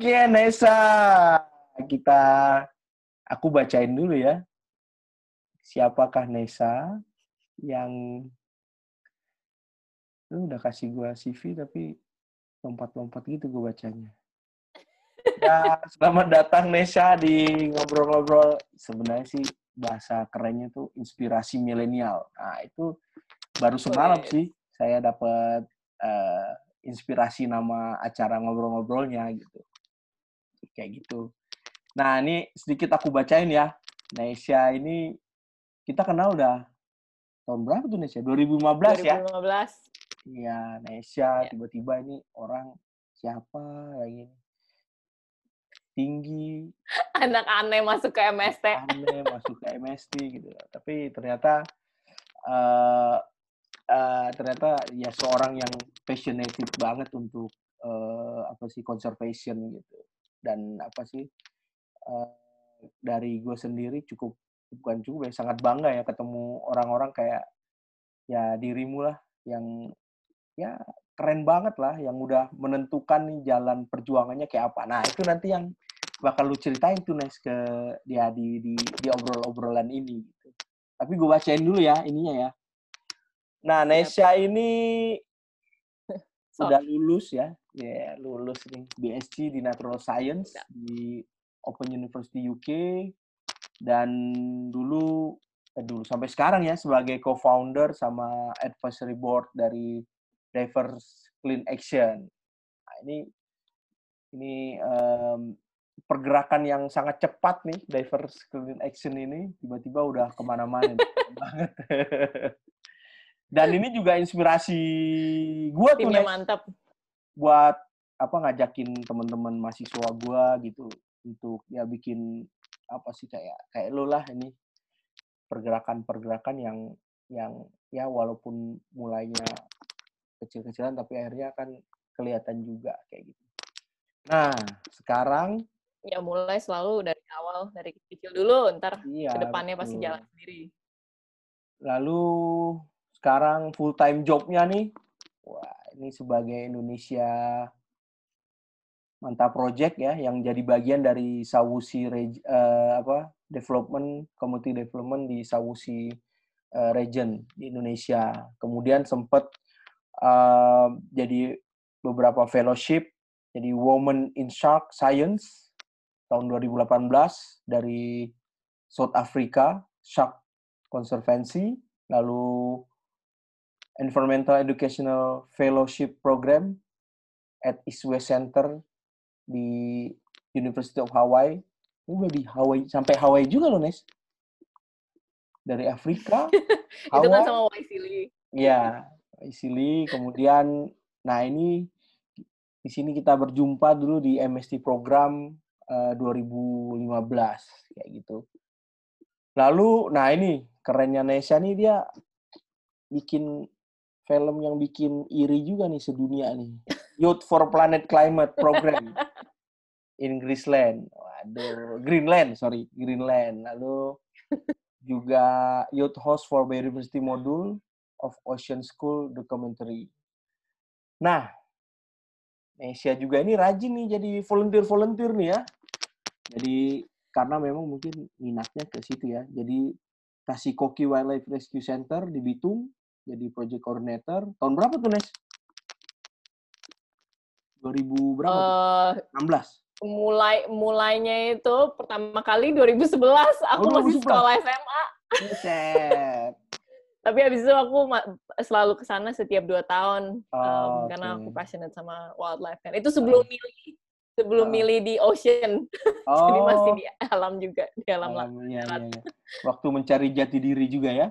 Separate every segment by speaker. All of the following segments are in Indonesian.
Speaker 1: Oke, Nesa. Kita aku bacain dulu ya. Siapakah Nesa yang lu udah kasih gua CV tapi lompat-lompat gitu gue bacanya. Ya, selamat datang Nesa di ngobrol-ngobrol. Sebenarnya sih bahasa kerennya tuh inspirasi milenial. Nah, itu baru semalam sih saya dapat uh, inspirasi nama acara ngobrol-ngobrolnya gitu. Kayak gitu. Nah, ini sedikit aku bacain ya. Nesya ini kita kenal udah tahun berapa tuh Nesya? 2015, 2015. ya? 2015. Iya, Nesya ya. tiba-tiba ini orang siapa lagi nih? Tinggi.
Speaker 2: Anak aneh masuk ke MST.
Speaker 1: Aneh masuk ke MST gitu. Tapi ternyata uh, uh, ternyata ya seorang yang passionate banget untuk uh, apa sih conservation gitu dan apa sih uh, dari gue sendiri cukup bukan cukup ya sangat bangga ya ketemu orang-orang kayak ya dirimu lah yang ya keren banget lah yang udah menentukan nih jalan perjuangannya kayak apa. Nah itu nanti yang bakal lu ceritain tuh Nes ke dia di di di obrol-obrolan ini. Gitu. Tapi gue bacain dulu ya ininya ya. Nah, Nesya ini so. udah lulus ya, ya yeah, lulus nih BSc di Natural Science ya. di Open University UK dan dulu eh, dulu sampai sekarang ya sebagai co-founder sama advisory board dari Diverse Clean Action. Nah, ini ini um, pergerakan yang sangat cepat nih Diverse Clean Action ini tiba-tiba udah ke mana-mana banget. Dan ini juga inspirasi gue tuh,
Speaker 2: Timnya mantap.
Speaker 1: Buat apa ngajakin teman-teman mahasiswa gue gitu untuk ya bikin apa sih kayak kayak lo lah ini pergerakan-pergerakan yang yang ya walaupun mulainya kecil-kecilan tapi akhirnya kan kelihatan juga kayak gitu. Nah, sekarang
Speaker 2: ya mulai selalu dari awal dari kecil dulu ntar iya, ke depannya pasti jalan sendiri.
Speaker 1: Lalu sekarang full time jobnya nih, wah ini sebagai Indonesia mantap project ya yang jadi bagian dari Sawusi uh, apa development community development di Sawusi uh, region di Indonesia. Kemudian sempat uh, jadi beberapa fellowship jadi Women in Shark Science tahun 2018 dari South Africa Shark Conservancy lalu Environmental Educational Fellowship Program at East West Center di University of Hawaii. Udah di Hawaii sampai Hawaii juga loh, Nes. Dari Afrika.
Speaker 2: Itu kan sama Waisili.
Speaker 1: Iya, Waisili. Kemudian, nah ini di sini kita berjumpa dulu di MST program uh, eh, 2015 kayak gitu. Lalu, nah ini kerennya Nesya nih dia bikin film yang bikin iri juga nih sedunia nih. Youth for Planet Climate Program in Greenland. Waduh, Greenland, sorry, Greenland. Lalu juga Youth Host for Biodiversity Module of Ocean School Documentary. Nah, Nesya juga ini rajin nih jadi volunteer-volunteer nih ya. Jadi karena memang mungkin minatnya ke situ ya. Jadi kasih Koki Wildlife Rescue Center di Bitung jadi project coordinator. Tahun berapa tuh, Nes? 2000 berapa? Uh, tuh? 16.
Speaker 2: Mulai mulainya itu pertama kali 2011 aku oh, masih sekolah SMA. Tapi habis itu aku selalu ke sana setiap dua tahun oh, um, okay. karena aku passionate sama wildlife kan. Itu sebelum uh. milih sebelum uh. milih di ocean. Oh. Jadi masih di alam juga, di alam, alam ya, ya,
Speaker 1: ya. Waktu mencari jati diri juga ya.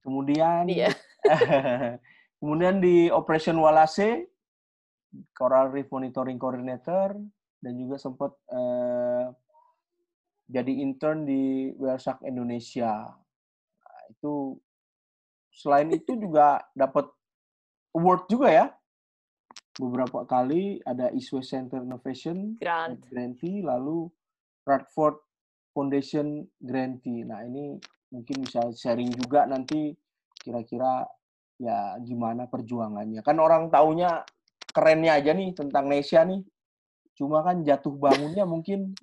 Speaker 1: Kemudian iya. kemudian di Operation Walase Coral Reef Monitoring Coordinator dan juga sempat uh, jadi intern di Wellshark Indonesia. Nah, itu selain itu juga dapat award juga ya. Beberapa kali ada East West Center Innovation
Speaker 2: Grant.
Speaker 1: Grantee, lalu Radford Foundation Grantee. Nah, ini mungkin bisa sharing juga nanti kira-kira ya gimana perjuangannya. Kan orang taunya kerennya aja nih tentang Nesya nih. Cuma kan jatuh bangunnya mungkin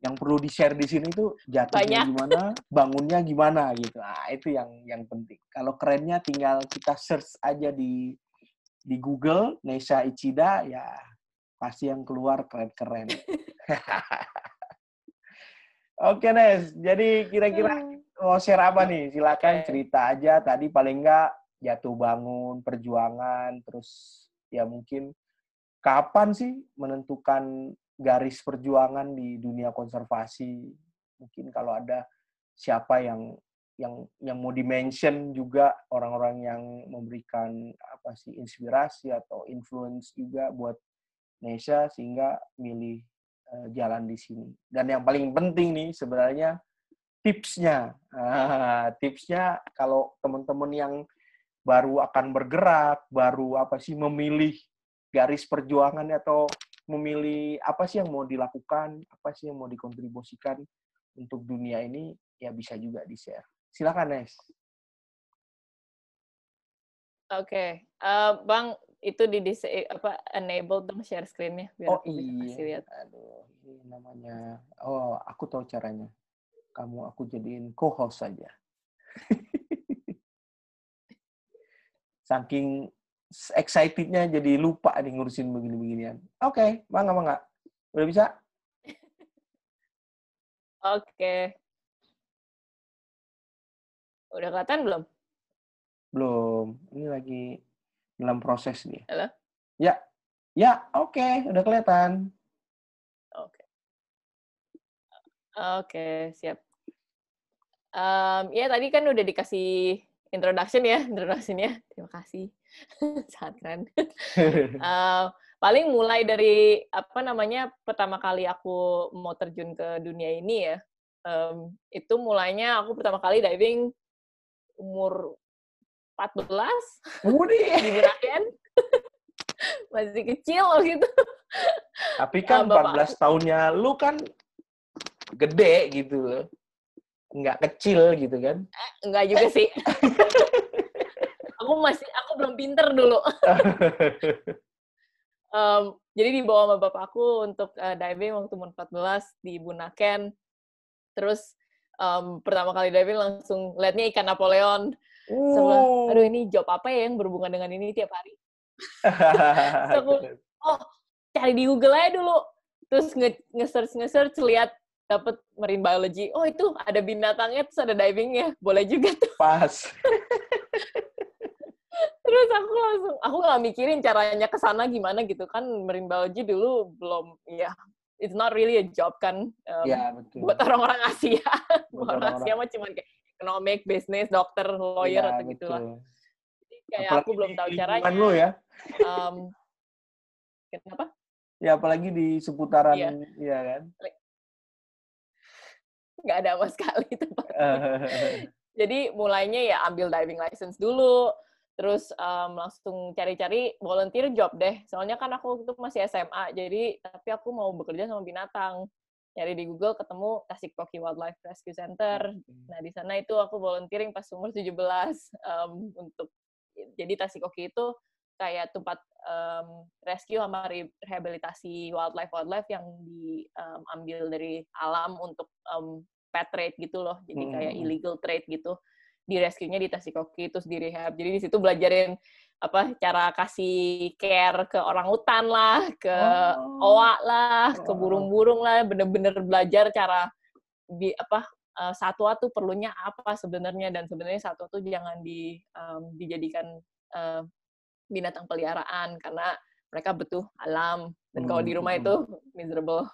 Speaker 1: yang perlu di-share di sini tuh jatuhnya Banyak. gimana, bangunnya gimana gitu. Nah, itu yang yang penting. Kalau kerennya tinggal kita search aja di di Google Nesha Ichida ya pasti yang keluar keren-keren. Oke, Nes. Jadi kira-kira hmm. Mau share apa nih? Silakan cerita aja. Tadi paling enggak jatuh bangun, perjuangan, terus ya mungkin kapan sih menentukan garis perjuangan di dunia konservasi. Mungkin kalau ada siapa yang yang yang mau dimention juga orang-orang yang memberikan apa sih inspirasi atau influence juga buat Indonesia sehingga milih uh, jalan di sini. Dan yang paling penting nih sebenarnya tipsnya. Uh, tipsnya kalau teman-teman yang baru akan bergerak, baru apa sih memilih garis perjuangan atau memilih apa sih yang mau dilakukan, apa sih yang mau dikontribusikan untuk dunia ini, ya bisa juga di-share. Silakan, Nes.
Speaker 2: Oke, okay. uh, eh, Bang, itu di apa enable dong share screen-nya
Speaker 1: biar oh, aku iya. kasih lihat. Aduh, ini namanya. Oh, aku tahu caranya. Kamu aku jadiin co-host saja. Saking excitednya jadi lupa nih ngurusin begini-beginian. Oke, okay, bangga bangga. Udah bisa?
Speaker 2: Oke. Okay. Udah kelihatan belum?
Speaker 1: Belum. Ini lagi dalam proses nih.
Speaker 2: Halo?
Speaker 1: Ya. Ya, oke. Okay. Udah kelihatan.
Speaker 2: Oke. Okay. Oke, okay, siap. Um, ya, tadi kan udah dikasih introduction ya, introduction-nya. Terima kasih. Sangat keren. uh, paling mulai dari apa namanya pertama kali aku mau terjun ke dunia ini ya, um, itu mulainya aku pertama kali diving umur 14 di Buraken. Masih kecil gitu.
Speaker 1: Tapi kan uh, 14 tahunnya lu kan gede gitu loh. Nggak kecil gitu kan.
Speaker 2: Eh, enggak juga sih. aku masih aku belum pinter dulu. um, jadi dibawa sama bapakku untuk uh, diving waktu umur 14 di Bunaken. Terus um, pertama kali diving langsung liatnya ikan Napoleon. Uh. aduh ini job apa ya yang berhubungan dengan ini tiap hari? so, aku, oh cari di Google aja dulu. Terus nge-search nge-search lihat dapat marine biology. Oh itu ada binatangnya terus ada divingnya. Boleh juga tuh.
Speaker 1: Pas.
Speaker 2: terus aku langsung aku nggak mikirin caranya ke sana gimana gitu kan marine biology dulu belum ya it's not really a job kan um, ya, betul. buat orang-orang Asia buat orang Asia mah cuma kayak economic business dokter lawyer ya, atau gitu lah kayak apalagi aku belum tahu caranya
Speaker 1: lo ya
Speaker 2: um, kenapa
Speaker 1: ya apalagi di seputaran iya. ya kan
Speaker 2: nggak ada sama sekali itu jadi mulainya ya ambil diving license dulu terus um, langsung cari-cari volunteer job deh. Soalnya kan aku itu masih SMA, jadi tapi aku mau bekerja sama binatang. Nyari di Google ketemu Tasik-Koki Wildlife Rescue Center. Nah, di sana itu aku volunteering pas umur 17 um, untuk jadi Tasik-Koki itu kayak tempat um, rescue sama rehabilitasi wildlife wildlife yang diambil um, dari alam untuk um, pet trade gitu loh. Jadi kayak hmm. illegal trade gitu di rescue-nya di Tasikoki terus di rehab. Jadi di situ belajarin apa cara kasih care ke orang hutan lah, ke oh. owa lah, ke burung-burung lah, bener-bener belajar cara di apa uh, satwa tuh perlunya apa sebenarnya dan sebenarnya satwa tuh jangan di um, dijadikan uh, binatang peliharaan karena mereka butuh alam dan kalau di rumah hmm. itu miserable.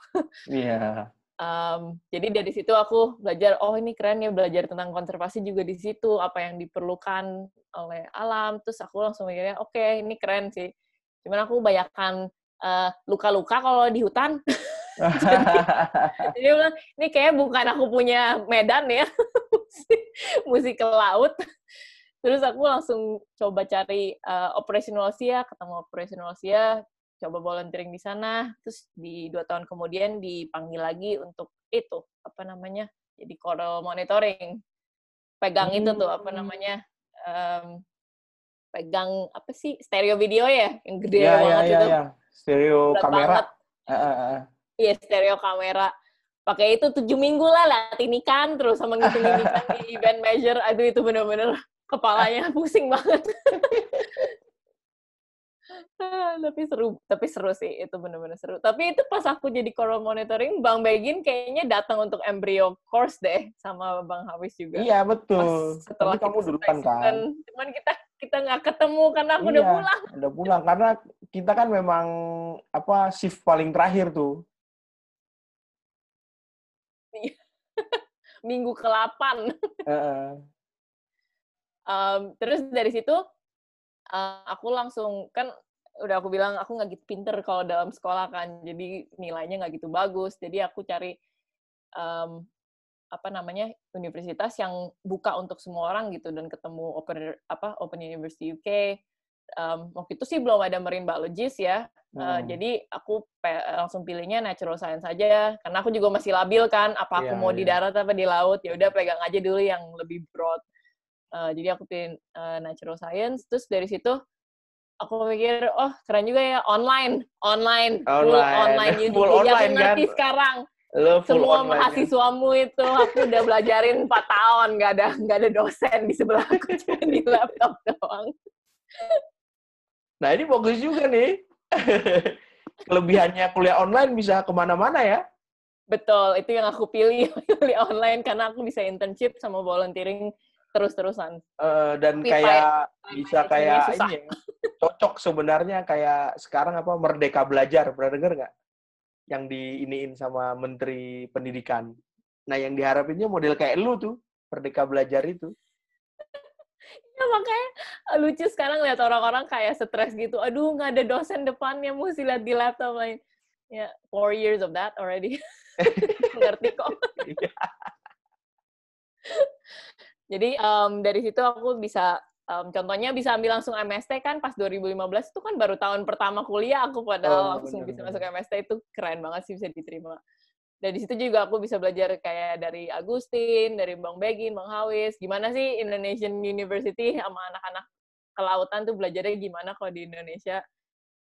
Speaker 1: Iya. yeah.
Speaker 2: Um, jadi dari situ aku belajar, oh ini keren ya belajar tentang konservasi juga di situ, apa yang diperlukan oleh alam. Terus aku langsung mikirnya, oke okay, ini keren sih. Cuman aku bayangkan uh, luka-luka kalau di hutan. jadi, bilang, ini kayak bukan aku punya medan ya, musik ke laut. Terus aku langsung coba cari uh, operational Sia, ketemu operational Sia, coba volunteering di sana terus di dua tahun kemudian dipanggil lagi untuk itu apa namanya jadi coral monitoring pegang hmm. itu tuh apa hmm. namanya um, pegang apa sih stereo video ya yang gede
Speaker 1: ya,
Speaker 2: banget
Speaker 1: ya,
Speaker 2: itu.
Speaker 1: Ya. Stereo Berat kamera.
Speaker 2: Iya, uh, uh, uh. stereo kamera. Pakai itu tujuh minggu lah latihan ikan terus sama ngitung ikan di event measure. Aduh itu bener-bener kepalanya pusing banget. tapi seru, tapi seru sih itu bener-bener seru. Tapi itu pas aku jadi coral monitoring, Bang Begin kayaknya datang untuk embryo course deh sama Bang Hawis juga.
Speaker 1: Iya betul. Pas setelah tapi kamu duluan kan.
Speaker 2: Cuman kita kita nggak ketemu karena aku iya, udah pulang.
Speaker 1: Udah pulang karena kita kan memang apa shift paling terakhir tuh.
Speaker 2: Iya. Minggu ke-8. Uh. um, terus dari situ uh, aku langsung kan udah aku bilang aku nggak gitu pinter kalau dalam sekolah kan jadi nilainya nggak gitu bagus jadi aku cari um, apa namanya universitas yang buka untuk semua orang gitu dan ketemu open apa Open University UK um, waktu itu sih belum ada marine biologist ya hmm. uh, jadi aku langsung pilihnya natural science aja karena aku juga masih labil kan apa aku yeah, mau yeah. di darat apa di laut ya udah pegang aja dulu yang lebih broad uh, jadi aku pilih uh, natural science terus dari situ aku mikir oh keren juga ya online online, online. full online jadi full online, aku ngerti kan? sekarang Lo semua online, mahasiswamu kan? itu aku udah belajarin empat tahun nggak ada nggak ada dosen di sebelah aku cuma di laptop doang
Speaker 1: nah ini bagus juga nih kelebihannya kuliah online bisa ke mana-mana ya
Speaker 2: betul itu yang aku pilih kuliah online karena aku bisa internship sama volunteering terus-terusan.
Speaker 1: Uh, dan Tapi kayak bisa kayak ini ya, cocok sebenarnya kayak sekarang apa Merdeka Belajar, pernah denger nggak? Yang diiniin sama Menteri Pendidikan. Nah, yang diharapinnya model kayak lu tuh, Merdeka Belajar itu.
Speaker 2: ya makanya lucu sekarang lihat orang-orang kayak stres gitu. Aduh, nggak ada dosen depannya, mesti lihat di laptop lain. Ya, yeah, four years of that already. Ngerti kok. Jadi um, dari situ aku bisa um, contohnya bisa ambil langsung MST kan pas 2015 itu kan baru tahun pertama kuliah aku padahal oh, langsung bener, bisa masuk MST itu keren banget sih bisa diterima. Dan di situ juga aku bisa belajar kayak dari Agustin, dari Bang Begin, Bang Hawis, gimana sih Indonesian University sama anak-anak kelautan tuh belajarnya gimana kalau di Indonesia.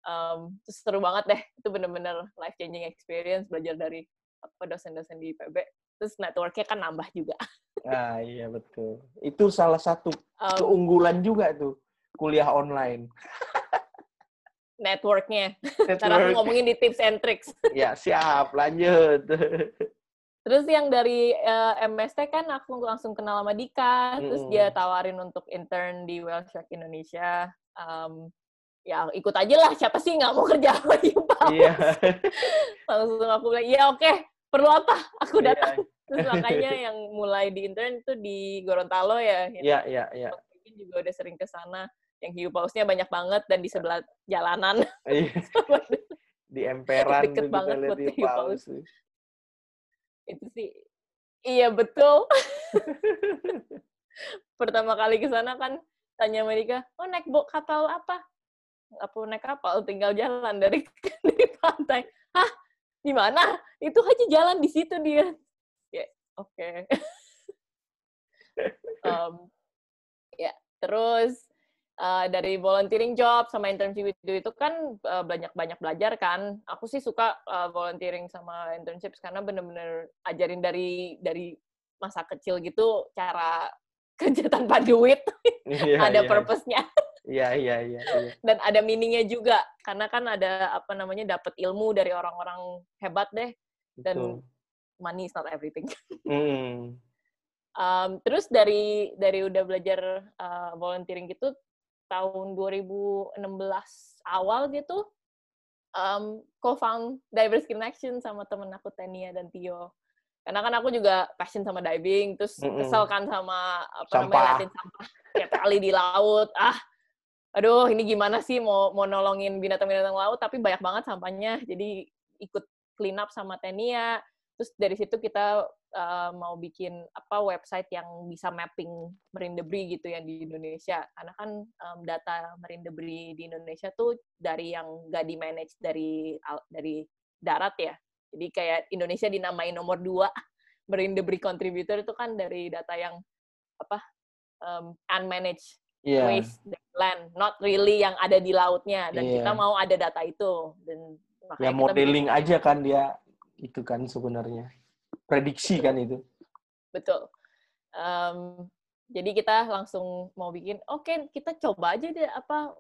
Speaker 2: Um, terus seru banget deh, itu bener-bener life changing experience belajar dari apa dosen-dosen di IPB terus networknya kan nambah juga.
Speaker 1: Ah iya betul. Itu salah satu um, keunggulan juga tuh kuliah online.
Speaker 2: networknya. Network. Ntar aku ngomongin di tips and tricks.
Speaker 1: ya siap, lanjut.
Speaker 2: Terus yang dari uh, eh, MST kan aku langsung kenal sama Dika, mm. terus dia tawarin untuk intern di Whale Shark Indonesia. Um, ya ikut aja lah, siapa sih nggak mau kerja sama Iya. langsung aku bilang, iya oke, okay perlu apa? Aku iya, datang. Yeah. terus makanya yang mulai di intern itu di Gorontalo ya
Speaker 1: iya iya iya.
Speaker 2: juga udah sering ke sana. Yang hiu pausnya banyak banget dan di sebelah jalanan.
Speaker 1: Iya. di emperan
Speaker 2: deket banget buat hiu paus. itu sih. Iya betul. Pertama kali ke sana kan tanya mereka oh naik bok kapal apa? Apa naik kapal tinggal jalan dari, dari pantai. Hah di mana? Itu aja jalan di situ dia. Ya, oke. Okay. um, ya, terus uh, dari volunteering job sama internship itu itu kan uh, banyak-banyak belajar kan. Aku sih suka uh, volunteering sama internship karena bener-bener ajarin dari dari masa kecil gitu cara kerja tanpa duit. Yeah, ada yeah. purpose-nya.
Speaker 1: Iya, iya, iya, iya.
Speaker 2: Dan ada meaningnya juga, karena kan ada apa namanya dapat ilmu dari orang-orang hebat deh. Dan Betul. money is not everything. Mm. um, terus dari dari udah belajar uh, volunteering gitu tahun 2016 awal gitu, um, co-found Divers Connection sama temen aku Tania dan Tio. Karena kan aku juga passion sama diving, terus mm -mm. kesel kan sama apa sampah. namanya latin sampah tiap kali di laut. Ah, aduh ini gimana sih mau mau nolongin binatang-binatang laut? Tapi banyak banget sampahnya. Jadi ikut clean up sama Tenia. Terus dari situ kita uh, mau bikin apa website yang bisa mapping marine debris gitu yang di Indonesia. Karena kan um, data marine debris di Indonesia tuh dari yang gak di manage dari dari darat ya. Jadi kayak Indonesia dinamai nomor dua marine debris contributor itu kan dari data yang apa um, unmanaged yeah. waste land, not really yang ada di lautnya. Dan yeah. kita mau ada data itu. Dan
Speaker 1: ya modeling aja kan dia itu kan sebenarnya prediksi kan itu.
Speaker 2: Betul. Um, jadi kita langsung mau bikin, oke okay, kita coba aja deh apa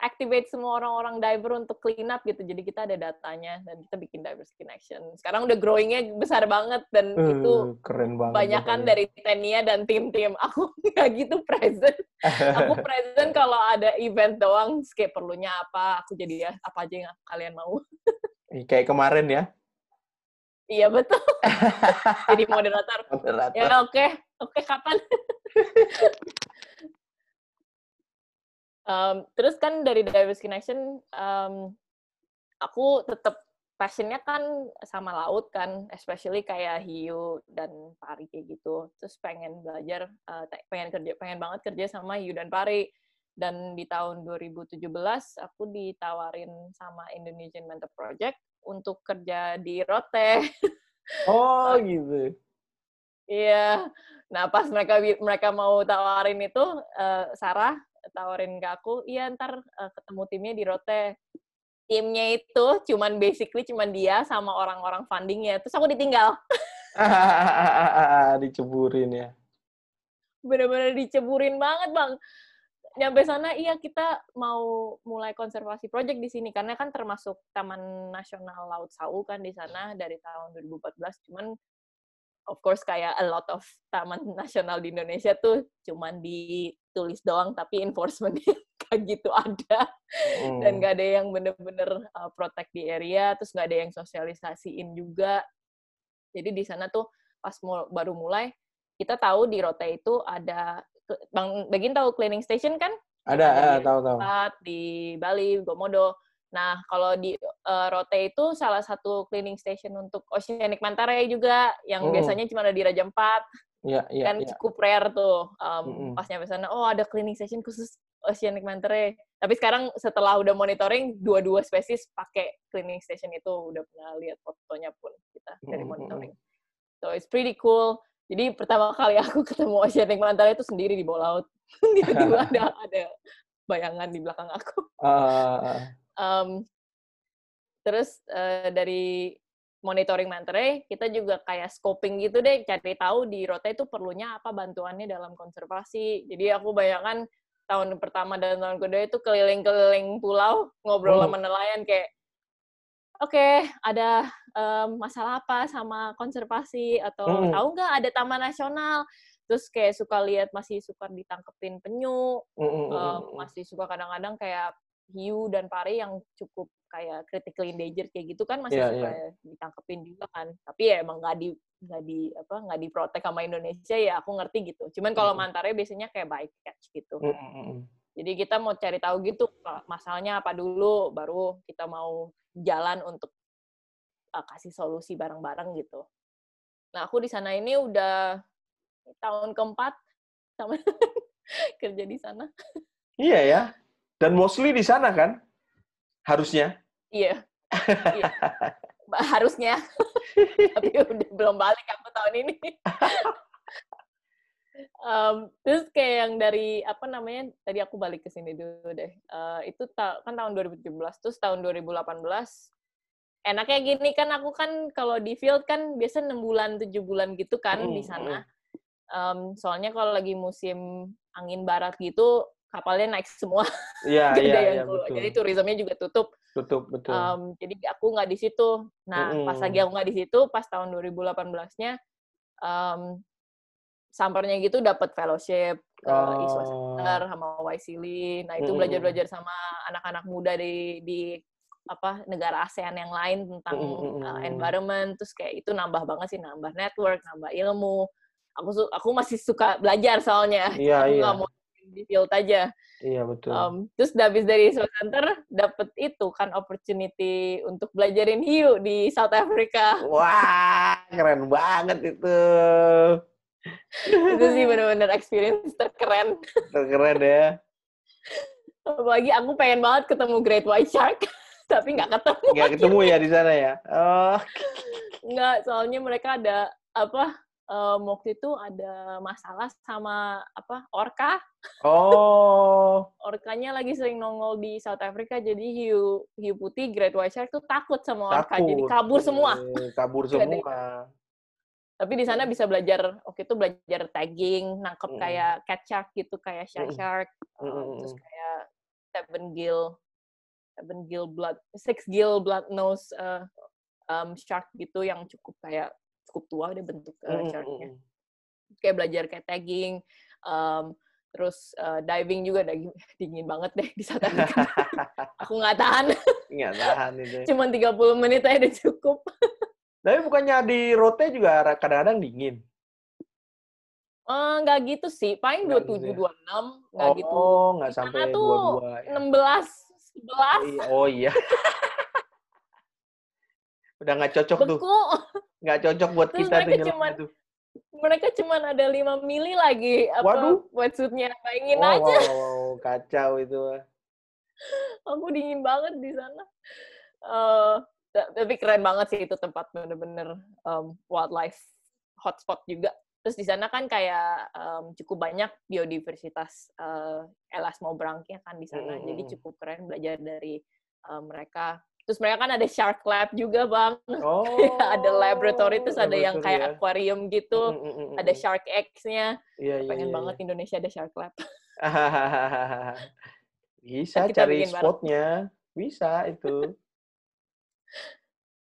Speaker 2: activate semua orang-orang diver untuk clean up gitu. Jadi kita ada datanya dan kita bikin divers connection. Sekarang udah growingnya besar banget dan uh, itu
Speaker 1: keren banget.
Speaker 2: Banyak kan dari Tenia dan tim-tim. Aku nggak gitu present. aku present kalau ada event doang, kayak perlunya apa, aku jadi ya apa aja yang kalian mau.
Speaker 1: kayak kemarin ya.
Speaker 2: Iya betul. jadi moderator. moderator. Ya oke, okay. oke okay, kapan? Um, terus kan dari Divers Connection, um, aku tetap passionnya kan sama laut kan, especially kayak hiu dan pari kayak gitu. Terus pengen belajar, uh, pengen kerja, pengen banget kerja sama hiu dan pari. Dan di tahun 2017 aku ditawarin sama Indonesian Mentor Project untuk kerja di Rote.
Speaker 1: Oh gitu.
Speaker 2: Iya. Nah pas mereka mereka mau tawarin itu uh, Sarah tawarin ke aku, iya ntar uh, ketemu timnya di Rote. Timnya itu cuman basically cuman dia sama orang-orang fundingnya. Terus aku ditinggal.
Speaker 1: diceburin ya.
Speaker 2: Bener-bener diceburin banget bang. Nyampe sana, iya kita mau mulai konservasi project di sini karena kan termasuk Taman Nasional Laut Sau kan di sana dari tahun 2014. Cuman of course kayak a lot of taman nasional di Indonesia tuh cuman ditulis doang tapi enforcement kayak gitu ada. Dan gak ada yang bener-bener uh, protect di area terus gak ada yang sosialisasiin juga. Jadi di sana tuh pas mul baru mulai kita tahu di Rote itu ada Bang Begin tahu cleaning station kan?
Speaker 1: Ada, ada ya, tahu tahu.
Speaker 2: Di Bali Gomodo Nah, kalau di uh, Rote itu salah satu cleaning station untuk Oceanic Manta Ray juga, yang oh. biasanya cuma ada di Raja Empat.
Speaker 1: Iya, iya.
Speaker 2: Kan ya. cukup rare tuh. Um, mm -hmm. Pas nyampe sana, oh ada cleaning station khusus Oceanic Manta Ray. Tapi sekarang setelah udah monitoring, dua-dua spesies pakai cleaning station itu. Udah pernah lihat fotonya pun kita dari monitoring. Mm -hmm. So, it's pretty cool. Jadi pertama kali aku ketemu Oceanic Manta Ray itu sendiri di bawah laut. Tiba-tiba ada, ada bayangan di belakang aku. Uh, Um, terus uh, dari monitoring mantre, kita juga kayak scoping gitu deh, cari tahu di Rote itu perlunya apa bantuannya dalam konservasi. Jadi aku bayangkan tahun pertama dan tahun kedua itu keliling-keliling pulau, ngobrol sama nelayan kayak, oke, okay, ada um, masalah apa sama konservasi, atau hmm. tahu nggak ada taman nasional, terus kayak suka lihat masih suka ditangkepin penyu, hmm. um, masih suka kadang-kadang kayak hiu dan pari yang cukup kayak critically endangered kayak gitu kan masih yeah, suka yeah. ditangkepin juga kan. Tapi ya emang nggak di nggak di apa nggak diprotek sama Indonesia ya aku ngerti gitu. Cuman kalau mm mantare biasanya kayak baik catch gitu. Mm -hmm. jadi kita mau cari tahu gitu masalahnya apa dulu baru kita mau jalan untuk uh, kasih solusi bareng-bareng gitu. Nah aku di sana ini udah tahun keempat sama kerja di sana.
Speaker 1: Iya ya dan mostly di sana kan? Harusnya.
Speaker 2: Iya. iya. Harusnya. Tapi udah belum balik aku tahun ini. um, terus kayak yang dari apa namanya tadi aku balik ke sini dulu deh uh, itu ta kan tahun 2017 terus tahun 2018 enaknya gini kan aku kan kalau di field kan biasa enam bulan tujuh bulan gitu kan mm, di sana um, soalnya kalau lagi musim angin barat gitu kapalnya naik semua.
Speaker 1: Iya, iya, iya, betul.
Speaker 2: Jadi turismenya juga tutup.
Speaker 1: Tutup, betul. Um,
Speaker 2: jadi aku nggak di situ. Nah, mm -hmm. pas lagi aku nggak di situ, pas tahun 2018-nya, um, sampernya gitu dapat fellowship ke oh. ISO Center sama YCLI. Nah, itu belajar-belajar sama anak-anak muda di di apa negara ASEAN yang lain tentang mm -hmm. uh, environment terus kayak itu nambah banget sih nambah network nambah ilmu aku aku masih suka belajar soalnya
Speaker 1: iya,
Speaker 2: aku
Speaker 1: iya.
Speaker 2: mau di field aja.
Speaker 1: Iya betul. Um,
Speaker 2: terus habis dari South Center dapat itu kan opportunity untuk belajarin hiu di South Africa.
Speaker 1: Wah keren banget itu.
Speaker 2: itu sih benar-benar experience terkeren.
Speaker 1: Terkeren ya.
Speaker 2: Apalagi aku pengen banget ketemu Great White Shark, tapi nggak ketemu.
Speaker 1: Nggak ketemu ya di sana ya? Oh.
Speaker 2: Nggak, soalnya mereka ada apa um, waktu itu ada masalah sama apa orka.
Speaker 1: Oh.
Speaker 2: Orkanya lagi sering nongol di South Africa, jadi hiu hiu putih Great White Shark tuh takut sama orka, takut. jadi kabur semua.
Speaker 1: Kabur semua.
Speaker 2: Tapi di sana bisa belajar, oke itu belajar tagging, nangkep mm. kayak cat shark gitu, kayak shark shark, mm. um, terus kayak seven gill, seven gill blood, six gill blood nose uh, um, shark gitu yang cukup kayak cukup tua deh bentuk uh, sharknya. Kayak belajar kayak tagging, um, terus uh, diving juga dingin, dingin banget deh di Africa. Aku nggak tahan.
Speaker 1: Nggak tahan itu.
Speaker 2: Cuman 30 menit aja udah cukup.
Speaker 1: Tapi bukannya di rote juga kadang-kadang dingin?
Speaker 2: Uh, nggak gitu sih, paling dua tujuh dua enam nggak
Speaker 1: oh,
Speaker 2: gitu.
Speaker 1: Oh, nggak sampai dua dua.
Speaker 2: Ya. Enam belas, sebelas.
Speaker 1: Oh iya. Udah nggak cocok
Speaker 2: Beku.
Speaker 1: tuh. Nggak cocok buat
Speaker 2: Terus
Speaker 1: kita
Speaker 2: tuh cuman, itu. Mereka cuma ada lima mili lagi apa
Speaker 1: Waduh.
Speaker 2: wetsuitnya. Bayangin
Speaker 1: oh,
Speaker 2: aja.
Speaker 1: Wow, kacau itu.
Speaker 2: Aku dingin banget di sana. Uh, tapi keren banget sih itu tempat bener-bener um, wildlife hotspot juga. Terus di sana kan kayak um, cukup banyak biodiversitas uh, elasmobranknya kan di sana. Mm. Jadi cukup keren belajar dari uh, mereka. Terus mereka kan ada shark lab juga, Bang.
Speaker 1: Oh.
Speaker 2: ada laboratory, terus ada yang kayak ya. aquarium gitu. Mm, mm, mm, ada shark eggs-nya.
Speaker 1: Iya, iya,
Speaker 2: Pengen
Speaker 1: iya,
Speaker 2: banget
Speaker 1: iya.
Speaker 2: Indonesia ada shark lab.
Speaker 1: Bisa cari spotnya. Bisa itu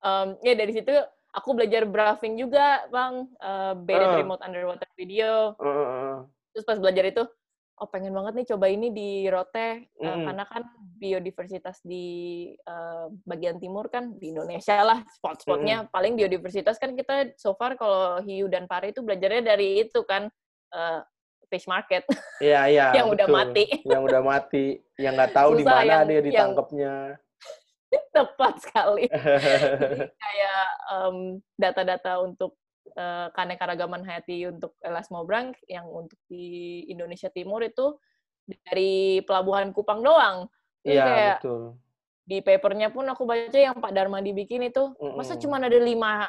Speaker 2: um, ya dari situ aku belajar braving juga bang uh, beda uh. remote underwater video
Speaker 1: uh.
Speaker 2: terus pas belajar itu oh pengen banget nih coba ini di Rote uh, mm. karena kan biodiversitas di uh, bagian timur kan di Indonesia lah spot-spotnya mm. paling biodiversitas kan kita so far kalau hiu dan pari itu belajarnya dari itu kan uh, fish market.
Speaker 1: Iya iya.
Speaker 2: yang betul. udah mati.
Speaker 1: Yang udah mati, yang nggak tahu di mana dia ditangkapnya.
Speaker 2: tepat sekali. Jadi kayak um, data-data untuk uh, keanekaragaman hayati untuk elasmobrang yang untuk di Indonesia Timur itu dari pelabuhan Kupang doang.
Speaker 1: Iya, betul.
Speaker 2: Di papernya pun aku baca yang Pak Dharma dibikin itu, mm -hmm. masa cuma ada lima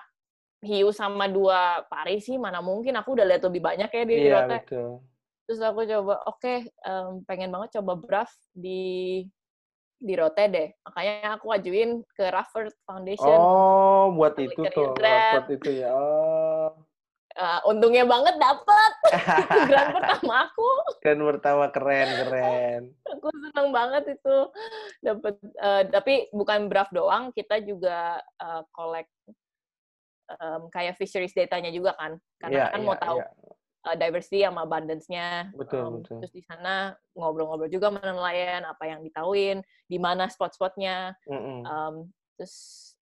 Speaker 2: hiu sama dua pari sih, mana mungkin aku udah lihat lebih banyak ya di
Speaker 1: Iya, betul.
Speaker 2: Terus aku coba, oke, okay, um, pengen banget coba BRAF di di Rote deh. Makanya aku ajuin ke Rafford Foundation.
Speaker 1: Oh, buat itu tuh. Rafford itu ya. Oh.
Speaker 2: Uh, untungnya banget dapet. itu grant pertama aku.
Speaker 1: Grant pertama keren, keren.
Speaker 2: aku seneng banget itu dapat. Uh, tapi bukan BRAF doang, kita juga uh, collect um, kayak fisheries datanya juga kan. Karena yeah, kan yeah, mau tahu yeah uh, diversity sama abundance-nya.
Speaker 1: Betul, um, betul.
Speaker 2: Terus di sana ngobrol-ngobrol juga sama nelayan, apa yang ditauin, di mana spot-spotnya.
Speaker 1: Mm -hmm.
Speaker 2: um, terus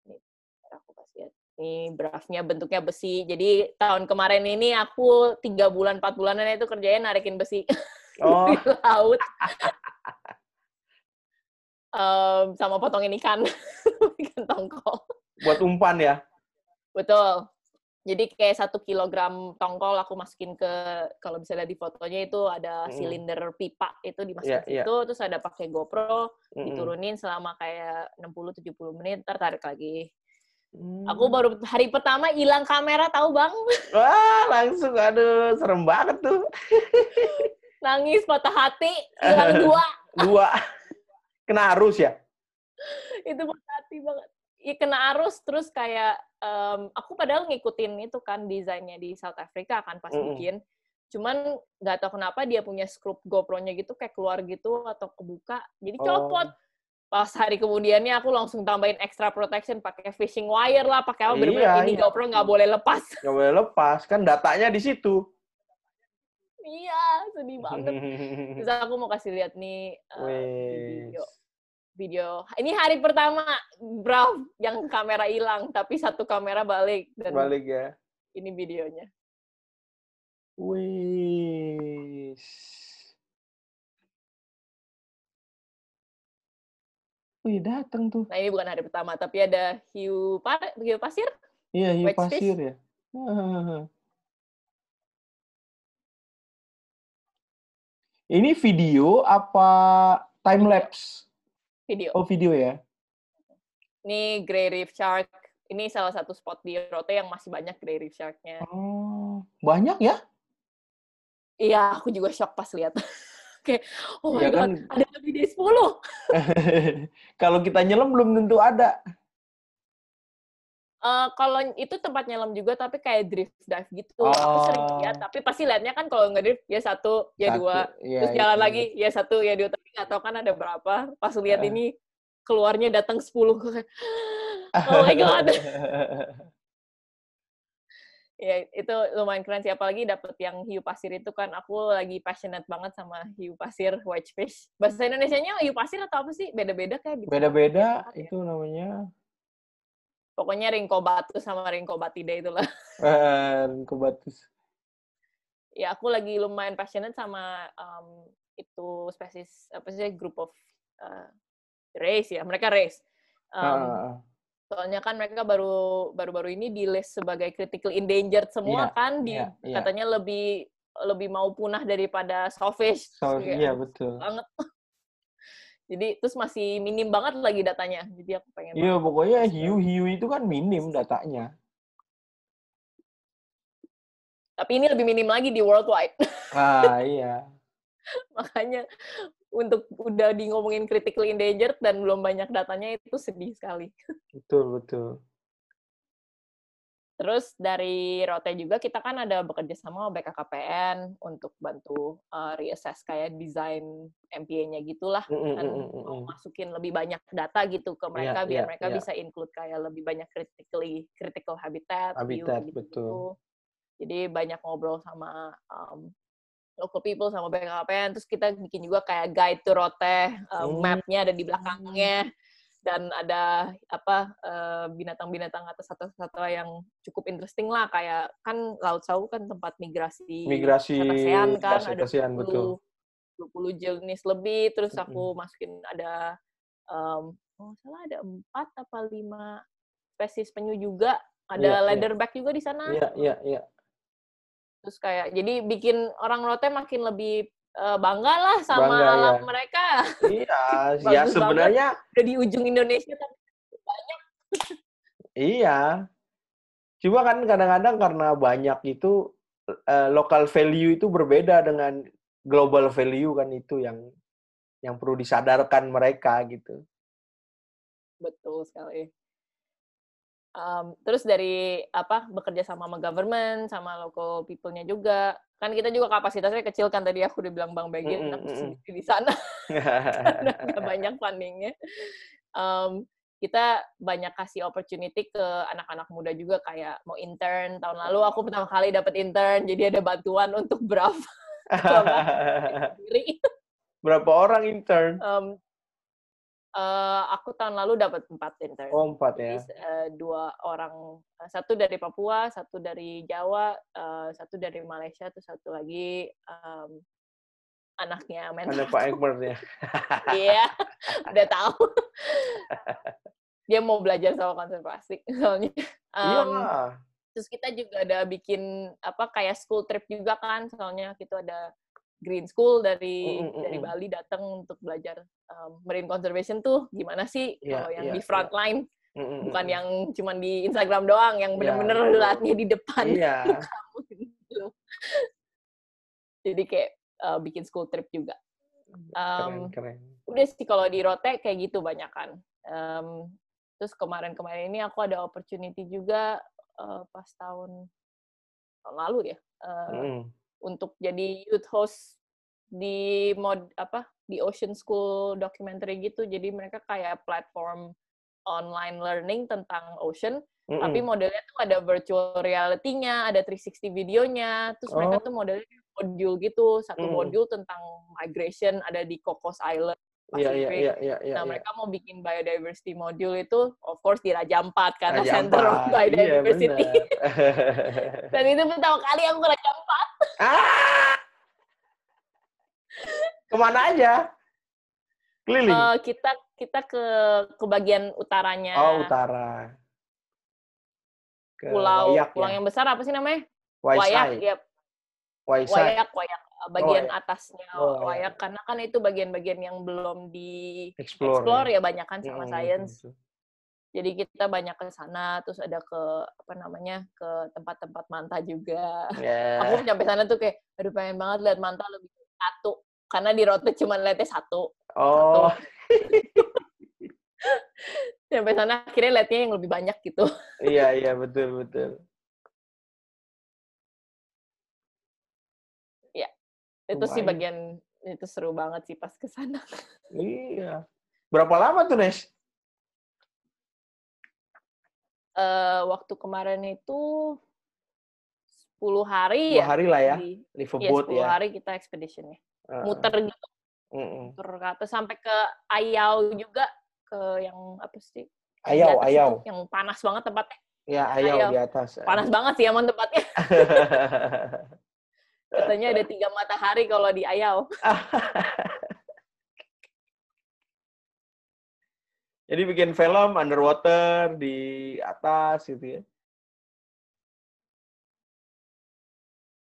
Speaker 2: nih, aku kasih lihat. Ini draftnya bentuknya besi. Jadi tahun kemarin ini aku tiga bulan, empat bulanan itu kerjanya narikin besi
Speaker 1: oh.
Speaker 2: di laut. um, sama potongin ikan, ikan tongkol.
Speaker 1: Buat umpan ya?
Speaker 2: Betul. Jadi kayak satu kilogram tongkol aku masukin ke kalau bisa lihat di fotonya itu ada silinder pipa itu dimasukin yeah, situ, yeah. terus ada pakai GoPro, mm. diturunin selama kayak 60-70 menit, tertarik lagi. Aku baru hari pertama hilang kamera tahu bang?
Speaker 1: Wah langsung aduh serem banget tuh.
Speaker 2: Nangis patah hati hilang dua.
Speaker 1: dua. Kena arus ya?
Speaker 2: itu patah hati banget ya kena arus terus kayak um, aku padahal ngikutin itu kan desainnya di South Africa kan pas mm. bikin cuman nggak tahu kenapa dia punya skrup GoPro-nya gitu kayak keluar gitu atau kebuka jadi copot oh. Pas hari kemudiannya aku langsung tambahin extra protection pakai fishing wire lah pakai apa iya, ini iya. GoPro nggak boleh lepas.
Speaker 1: Nggak boleh lepas kan datanya di situ.
Speaker 2: Iya sedih banget. Terus aku mau kasih lihat nih uh, video. Video. Ini hari pertama bro yang kamera hilang tapi satu kamera balik dan
Speaker 1: balik ya.
Speaker 2: ini videonya.
Speaker 1: Wih Wih, datang tuh.
Speaker 2: Nah, ini bukan hari pertama, tapi ada hiu, pa hiu pasir.
Speaker 1: Iya, hiu White pasir fish. ya. Ini video apa time lapse?
Speaker 2: Video.
Speaker 1: Oh, video ya.
Speaker 2: Ini Grey Reef Shark. Ini salah satu spot di Rote yang masih banyak Grey Reef Shark-nya.
Speaker 1: Oh. banyak ya?
Speaker 2: Iya, aku juga shock pas lihat. Kayak, oh my
Speaker 1: Ya
Speaker 2: god,
Speaker 1: kan?
Speaker 2: ada lebih dari 10.
Speaker 1: Kalau kita nyelam belum tentu ada.
Speaker 2: Eh, kalau itu tempat nyelam juga, tapi kayak drift dive gitu. Aku sering
Speaker 1: Oh.
Speaker 2: lihat, tapi pasti lihatnya kan kalau nggak drift, ya satu, ya
Speaker 1: Satu,
Speaker 2: dua.
Speaker 1: iya,
Speaker 2: Terus jalan
Speaker 1: itu.
Speaker 2: lagi, ya satu, ya dua. Tapi nggak tahu kan ada berapa. Pas lihat
Speaker 1: Heeh.
Speaker 2: ini, keluarnya datang 10. Gue kayak, oh my god. ya itu lumayan keren sih apalagi dapet yang hiu pasir itu kan aku lagi passionate banget sama hiu pasir whitefish bahasa Indonesia-nya hiu pasir atau apa sih beda-beda kayak gitu
Speaker 1: Beda-beda
Speaker 2: Ya.
Speaker 1: itu namanya.
Speaker 2: pokoknya ringkobatus sama ringkobatida itulah
Speaker 1: Eh, Kobatus.
Speaker 2: ya aku lagi lumayan passionate sama um, itu spesies apa sih group of uh, race ya mereka race Um,
Speaker 1: Ah,
Speaker 2: soalnya kan mereka baru baru-baru ini di list sebagai critical endangered semua
Speaker 1: Iya,
Speaker 2: kan di
Speaker 1: iya, iya.
Speaker 2: katanya lebih lebih mau punah daripada sawfish
Speaker 1: so, iya betul.
Speaker 2: banget jadi terus masih minim banget lagi datanya jadi aku pengen
Speaker 1: Iya,
Speaker 2: banget
Speaker 1: pokoknya
Speaker 2: ke-
Speaker 1: hiu-hiu itu kan minim datanya.
Speaker 2: tapi ini lebih minim lagi di worldwide
Speaker 1: Ah, iya.
Speaker 2: makanya untuk udah di ngomongin critical endangered dan belum banyak datanya itu sedih sekali
Speaker 1: Betul, betul.
Speaker 2: Terus dari Rote juga kita kan ada bekerja sama BKKPN untuk bantu uh, reassess kayak desain MPA-nya gitulah
Speaker 1: Mm, mm,
Speaker 2: kan
Speaker 1: mm,
Speaker 2: masukin lebih banyak data gitu ke mereka
Speaker 1: Iya,
Speaker 2: biar
Speaker 1: iya,
Speaker 2: mereka
Speaker 1: iya.
Speaker 2: bisa include kayak lebih banyak critically critical habitat, view,
Speaker 1: Habitat,
Speaker 2: gitu-gitu.
Speaker 1: betul.
Speaker 2: Jadi banyak ngobrol sama um, local people sama BKKPN terus kita bikin juga kayak guide to Rote, uh,
Speaker 1: Hmm.
Speaker 2: mapnya ada di belakangnya dan ada apa eh, binatang-binatang atas satwa-satwa yang cukup interesting lah kayak kan Laut Sawu kan tempat migrasi
Speaker 1: Migrasi
Speaker 2: cetacean kan ada
Speaker 1: cetacean,
Speaker 2: 20,
Speaker 1: betul.
Speaker 2: 20 jenis lebih terus aku
Speaker 1: Mm-mm.
Speaker 2: masukin ada um, oh salah ada empat apa lima spesies penyu juga ada
Speaker 1: Iya, iya.
Speaker 2: leatherback juga di sana
Speaker 1: Iya, iya, iya.
Speaker 2: Terus kayak jadi bikin orang Rote makin lebih eh, bangga lah sama
Speaker 1: Bangga,
Speaker 2: alam
Speaker 1: ya.
Speaker 2: mereka
Speaker 1: Iya, ya sebenarnya
Speaker 2: udah di ujung Indonesia tapi
Speaker 1: iya. Cuma kan kadang-kadang karena banyak itu eh, local value itu berbeda dengan global value kan itu yang yang perlu disadarkan mereka gitu.
Speaker 2: Betul sekali. Um, terus dari apa bekerja sama sama government, sama local people-nya juga. Kan kita juga kapasitasnya kecil kan tadi aku udah bilang Bang aku
Speaker 1: mm-mm.
Speaker 2: sendiri di sana nggak banyak fundingnya. Um, kita banyak kasih opportunity ke anak-anak muda juga kayak mau intern. Tahun lalu aku pertama kali dapat intern, jadi ada bantuan untuk berapa.
Speaker 1: Berapa orang intern?
Speaker 2: Um, eh, aku tahun lalu dapat empat intern.
Speaker 1: Oh, empat
Speaker 2: Jadi
Speaker 1: ya.
Speaker 2: eh, dua orang, eh, satu dari Papua, satu dari Jawa, eh, satu dari Malaysia, terus satu lagi em, anaknya mentor.
Speaker 1: Pak Egbert ya.
Speaker 2: Iya, udah tahu. Dia mau belajar sama konservasi soalnya.
Speaker 1: Iya
Speaker 2: Em,
Speaker 1: lah.
Speaker 2: terus kita juga ada bikin apa kayak school trip juga kan, soalnya kita ada green school dari
Speaker 1: Mm, mm, mm,
Speaker 2: dari
Speaker 1: mm.
Speaker 2: Bali datang untuk belajar um, marine conservation tuh gimana sih
Speaker 1: Iya,
Speaker 2: kalau yang
Speaker 1: iya,
Speaker 2: di
Speaker 1: iya.
Speaker 2: front line
Speaker 1: Mm, mm,
Speaker 2: bukan
Speaker 1: mm.
Speaker 2: yang cuman di Instagram doang yang
Speaker 1: Iya,
Speaker 2: bener-bener
Speaker 1: betul.
Speaker 2: latnya di depan
Speaker 1: Iya.
Speaker 2: kamu gitu. Jadi kayak uh, bikin school trip juga.
Speaker 1: Keren,
Speaker 2: Um,
Speaker 1: keren.
Speaker 2: udah sih kalau di Rote kayak gitu banyak kan. Um, terus kemarin-kemarin ini aku ada opportunity juga uh, pas tahun tahun lalu ya uh,
Speaker 1: Mm.
Speaker 2: untuk jadi youth host di mod apa di Ocean School documentary gitu. Jadi mereka kayak platform online learning tentang ocean,
Speaker 1: Mm,
Speaker 2: tapi
Speaker 1: mm.
Speaker 2: modelnya tuh ada virtual reality-nya, ada 360 videonya. Terus mereka
Speaker 1: Oh.
Speaker 2: tuh modelnya modul gitu, satu
Speaker 1: Mm.
Speaker 2: modul tentang migration ada di Cocos Island.
Speaker 1: Iya, iya, iya, iya, iya.
Speaker 2: Nah,
Speaker 1: iya.
Speaker 2: mereka mau bikin biodiversity module itu, of course di Raja Ampat karena
Speaker 1: Raja
Speaker 2: Center of. Biodiversity.
Speaker 1: Iya, benar.
Speaker 2: Dan itu pertama kali aku ke Raja Ampat.
Speaker 1: ah! Ke mana aja? Keliling?
Speaker 2: Eh, kita kita ke ke bagian utaranya
Speaker 1: oh, utara. Ke
Speaker 2: pulau
Speaker 1: Wayak
Speaker 2: pulau
Speaker 1: ya?
Speaker 2: yang besar apa sih namanya?
Speaker 1: Waisai.
Speaker 2: Wayak, ya.
Speaker 1: Waisai.
Speaker 2: Wayak, Wayak. Eh, Bagian
Speaker 1: Wayak.
Speaker 2: atasnya
Speaker 1: Oh, iya.
Speaker 2: Wayak karena kan itu bagian-bagian yang belum di
Speaker 1: Explore.
Speaker 2: explore ya banyak kan sama
Speaker 1: Mm,
Speaker 2: science.
Speaker 1: betul.
Speaker 2: Jadi kita banyak ke sana, terus ada ke apa namanya ke tempat-tempat manta juga. Yeah. Aku nyampe sana tuh kayak, aduh pengen banget lihat manta lebih satu, karena di road trip cuma lihatnya satu.
Speaker 1: Oh. Satu.
Speaker 2: nyampe sana akhirnya lihatnya yang lebih banyak gitu.
Speaker 1: iya iya betul betul.
Speaker 2: Ya, itu sih bagian itu seru banget sih pas ke sana.
Speaker 1: iya. Berapa lama tuh Nes?
Speaker 2: uh, waktu kemarin itu 10 hari
Speaker 1: 10 ya. hari lah ya, di,
Speaker 2: liveaboat ya. 10 ya. hari kita expeditionnya. Uh. Muter gitu. -mm. Muter ke atas sampai ke Ayau juga ke yang apa sih?
Speaker 1: Ayau, Ayau.
Speaker 2: Itu, yang panas banget tempatnya.
Speaker 1: Ya, Ayau, Ayau di atas.
Speaker 2: Panas banget sih emang tempatnya. Katanya ada tiga matahari kalau di Ayau.
Speaker 1: Jadi bikin film underwater di atas gitu ya.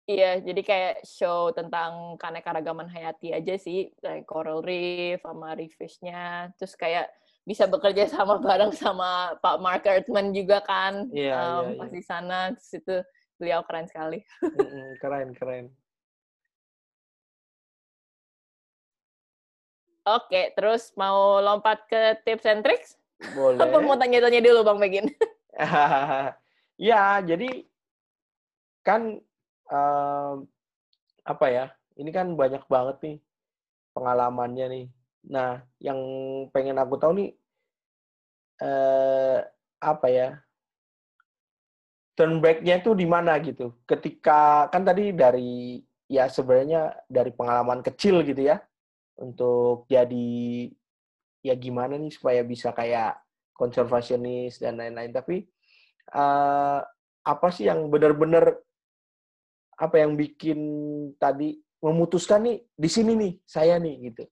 Speaker 2: Iya, jadi kayak show tentang keanekaragaman hayati aja sih, kayak coral reef sama reef fish-nya. Terus kayak bisa bekerja sama bareng sama Pak Mark Ertman juga kan,
Speaker 1: yeah, um, yeah,
Speaker 2: pas di sana. Terus itu beliau keren sekali.
Speaker 1: keren, keren.
Speaker 2: Oke, terus mau lompat ke tips and tricks?
Speaker 1: Boleh.
Speaker 2: Apa mau tanya-tanya dulu Bang Begin?
Speaker 1: ya, jadi kan um, apa ya? Ini kan banyak banget nih pengalamannya nih. Nah, yang pengen aku tahu nih eh, apa ya? Turn back-nya itu di mana gitu? Ketika kan tadi dari ya sebenarnya dari pengalaman kecil gitu ya untuk jadi ya gimana nih supaya bisa kayak konservasionis dan lain-lain tapi uh, apa sih yang benar-benar apa yang bikin tadi memutuskan nih di sini nih saya nih gitu.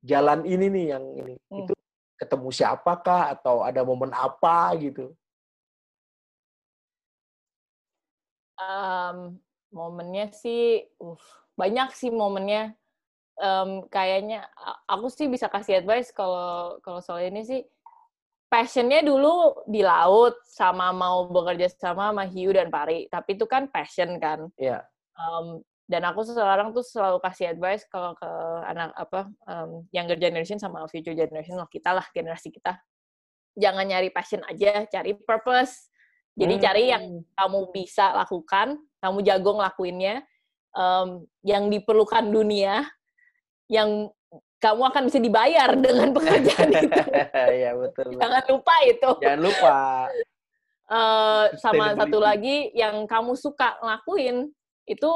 Speaker 1: Jalan ini nih yang ini. Hmm. itu ketemu siapakah atau ada momen apa gitu.
Speaker 2: Um, momennya sih uh, banyak sih momennya. Um, kayaknya aku sih bisa kasih advice kalau kalau soal ini sih passionnya dulu di laut sama mau bekerja sama sama hiu dan pari tapi itu kan passion kan
Speaker 1: Iya. Yeah.
Speaker 2: um, dan aku sekarang tuh selalu kasih advice kalau ke anak apa um, younger generation sama future generation loh kita lah generasi kita jangan nyari passion aja cari purpose jadi hmm. cari yang hmm. kamu bisa lakukan kamu jago ngelakuinnya um, yang diperlukan dunia yang kamu akan bisa dibayar dengan pekerjaan itu.
Speaker 1: Iya betul.
Speaker 2: Jangan lupa itu.
Speaker 1: Jangan lupa.
Speaker 2: Uh, sama satu lagi yang kamu suka ngelakuin itu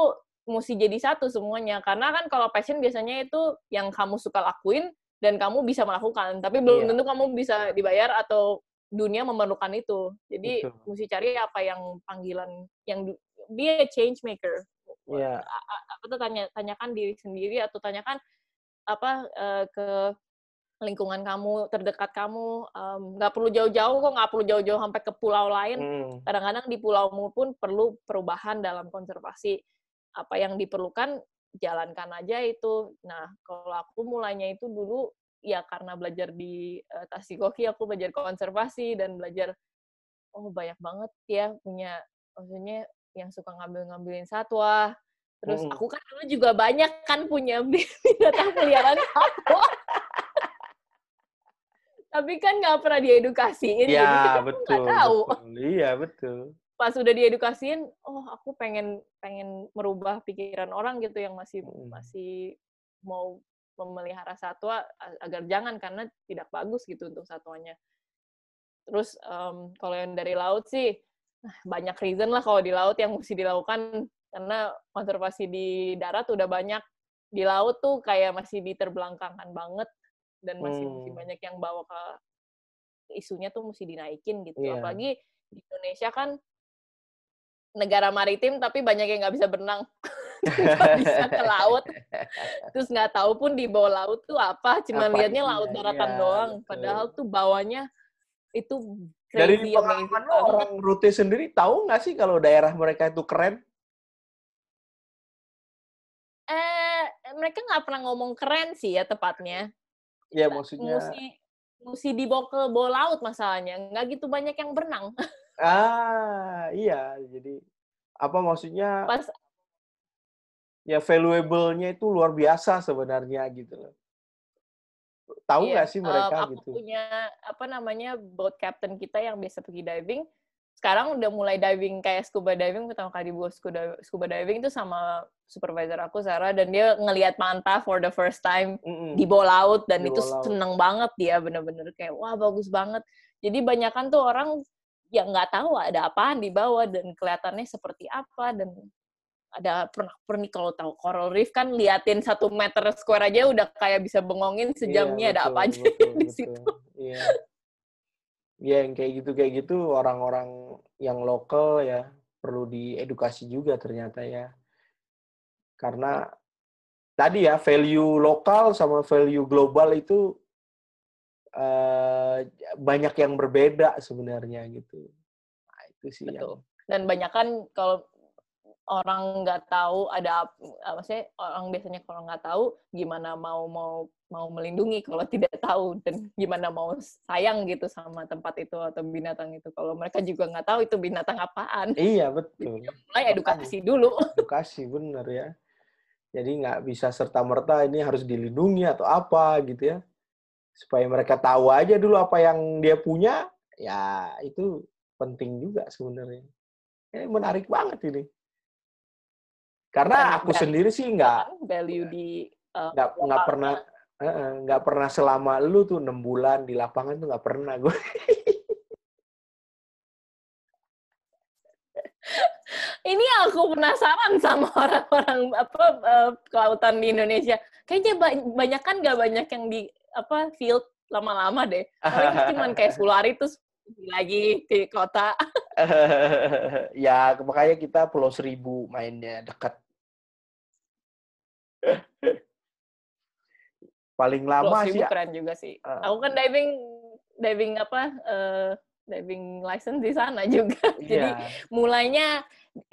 Speaker 2: mesti jadi satu semuanya karena kan kalau passion biasanya itu yang kamu suka lakuin dan kamu bisa melakukan tapi belum yeah. tentu kamu bisa dibayar atau dunia memerlukan itu jadi Betul. mesti cari apa yang panggilan yang be a change maker
Speaker 1: yeah.
Speaker 2: apa tuh tanya tanyakan diri sendiri atau tanyakan apa uh, ke lingkungan kamu terdekat kamu nggak um, perlu jauh-jauh kok nggak perlu jauh-jauh sampai ke pulau lain hmm. kadang-kadang di pulaumu pun perlu perubahan dalam konservasi apa yang diperlukan jalankan aja itu nah kalau aku mulainya itu dulu ya karena belajar di uh, Tasikoki aku belajar konservasi dan belajar oh banyak banget ya punya maksudnya yang suka ngambil-ngambilin satwa. Terus hmm. aku kan dulu juga banyak kan punya binatang peliharaan satwa. Tapi kan nggak pernah diedukasiin,
Speaker 1: ya, jadi kita betul, nggak tahu. Betul. Iya betul.
Speaker 2: Pas udah diedukasiin, oh aku pengen pengen merubah pikiran orang gitu yang masih hmm. masih mau memelihara satwa agar jangan karena tidak bagus gitu untuk satwanya. Terus um, kalau yang dari laut sih banyak reason lah kalau di laut yang mesti dilakukan karena konservasi di darat udah banyak di laut tuh kayak masih diterbelakangkan banget dan masih hmm. masih banyak yang bawa ke isunya tuh mesti dinaikin gitu yeah. apalagi di Indonesia kan negara maritim tapi banyak yang nggak bisa berenang nggak bisa ke laut terus nggak tahu pun di bawah laut tuh apa cuma lihatnya laut daratan ya, doang betul. padahal tuh bawahnya itu
Speaker 1: dari pengalaman lo orang Rute sendiri tahu nggak sih kalau daerah mereka itu keren?
Speaker 2: Mereka nggak pernah ngomong keren sih ya tepatnya.
Speaker 1: Ya maksudnya. Musi,
Speaker 2: mesti dibawa ke bawah laut masalahnya. Nggak gitu banyak yang berenang.
Speaker 1: Ah, iya. Jadi apa maksudnya? Pas ya valuable-nya itu luar biasa sebenarnya gitu loh. Tahu iya, nggak iya, sih mereka
Speaker 2: uh, aku
Speaker 1: gitu?
Speaker 2: punya apa namanya boat captain kita yang biasa pergi diving. Sekarang udah mulai diving kayak scuba diving pertama kali buat scuba, scuba diving itu sama supervisor aku Sarah dan dia ngelihat manta for the first time mm -mm. di bawah laut dan di itu laut. seneng banget dia bener-bener kayak wah bagus banget. Jadi banyakan tuh orang yang nggak tahu ada apaan di bawah dan kelihatannya seperti apa dan ada pernah pernah kalau tahu coral reef kan liatin satu meter square aja udah kayak bisa bengongin sejamnya iya, ada apa aja betul, di betul. situ.
Speaker 1: Iya. Iya yang kayak gitu kayak gitu orang-orang yang lokal ya perlu diedukasi juga ternyata ya. Karena tadi ya value lokal sama value global itu uh, banyak yang berbeda sebenarnya gitu. Nah, itu sih
Speaker 2: Betul. Yang... Dan banyak kan kalau orang nggak tahu ada apa maksudnya orang biasanya kalau nggak tahu gimana mau mau mau melindungi kalau tidak tahu dan gimana mau sayang gitu sama tempat itu atau binatang itu. Kalau mereka juga nggak tahu itu binatang apaan.
Speaker 1: Iya betul.
Speaker 2: Mulai edukasi dulu.
Speaker 1: edukasi bener ya. Jadi nggak bisa serta merta ini harus dilindungi atau apa gitu ya. Supaya mereka tahu aja dulu apa yang dia punya ya itu penting juga sebenarnya. Ini menarik banget ini. Karena aku sendiri sih nggak
Speaker 2: value di
Speaker 1: uh, nggak nggak pernah nggak uh, pernah selama lu tuh enam bulan di lapangan tuh nggak pernah gue
Speaker 2: ini aku penasaran sama orang-orang apa uh, kelautan di Indonesia. Kayaknya banyak kan nggak banyak yang di apa field lama-lama deh. Paling cuma kayak 10 hari terus lagi di kota.
Speaker 1: ya, makanya kita Pulau Seribu mainnya dekat. Paling lama
Speaker 2: sih. keren juga sih. Uh, Aku kan diving diving apa uh, diving license di sana juga. Iya. Jadi mulainya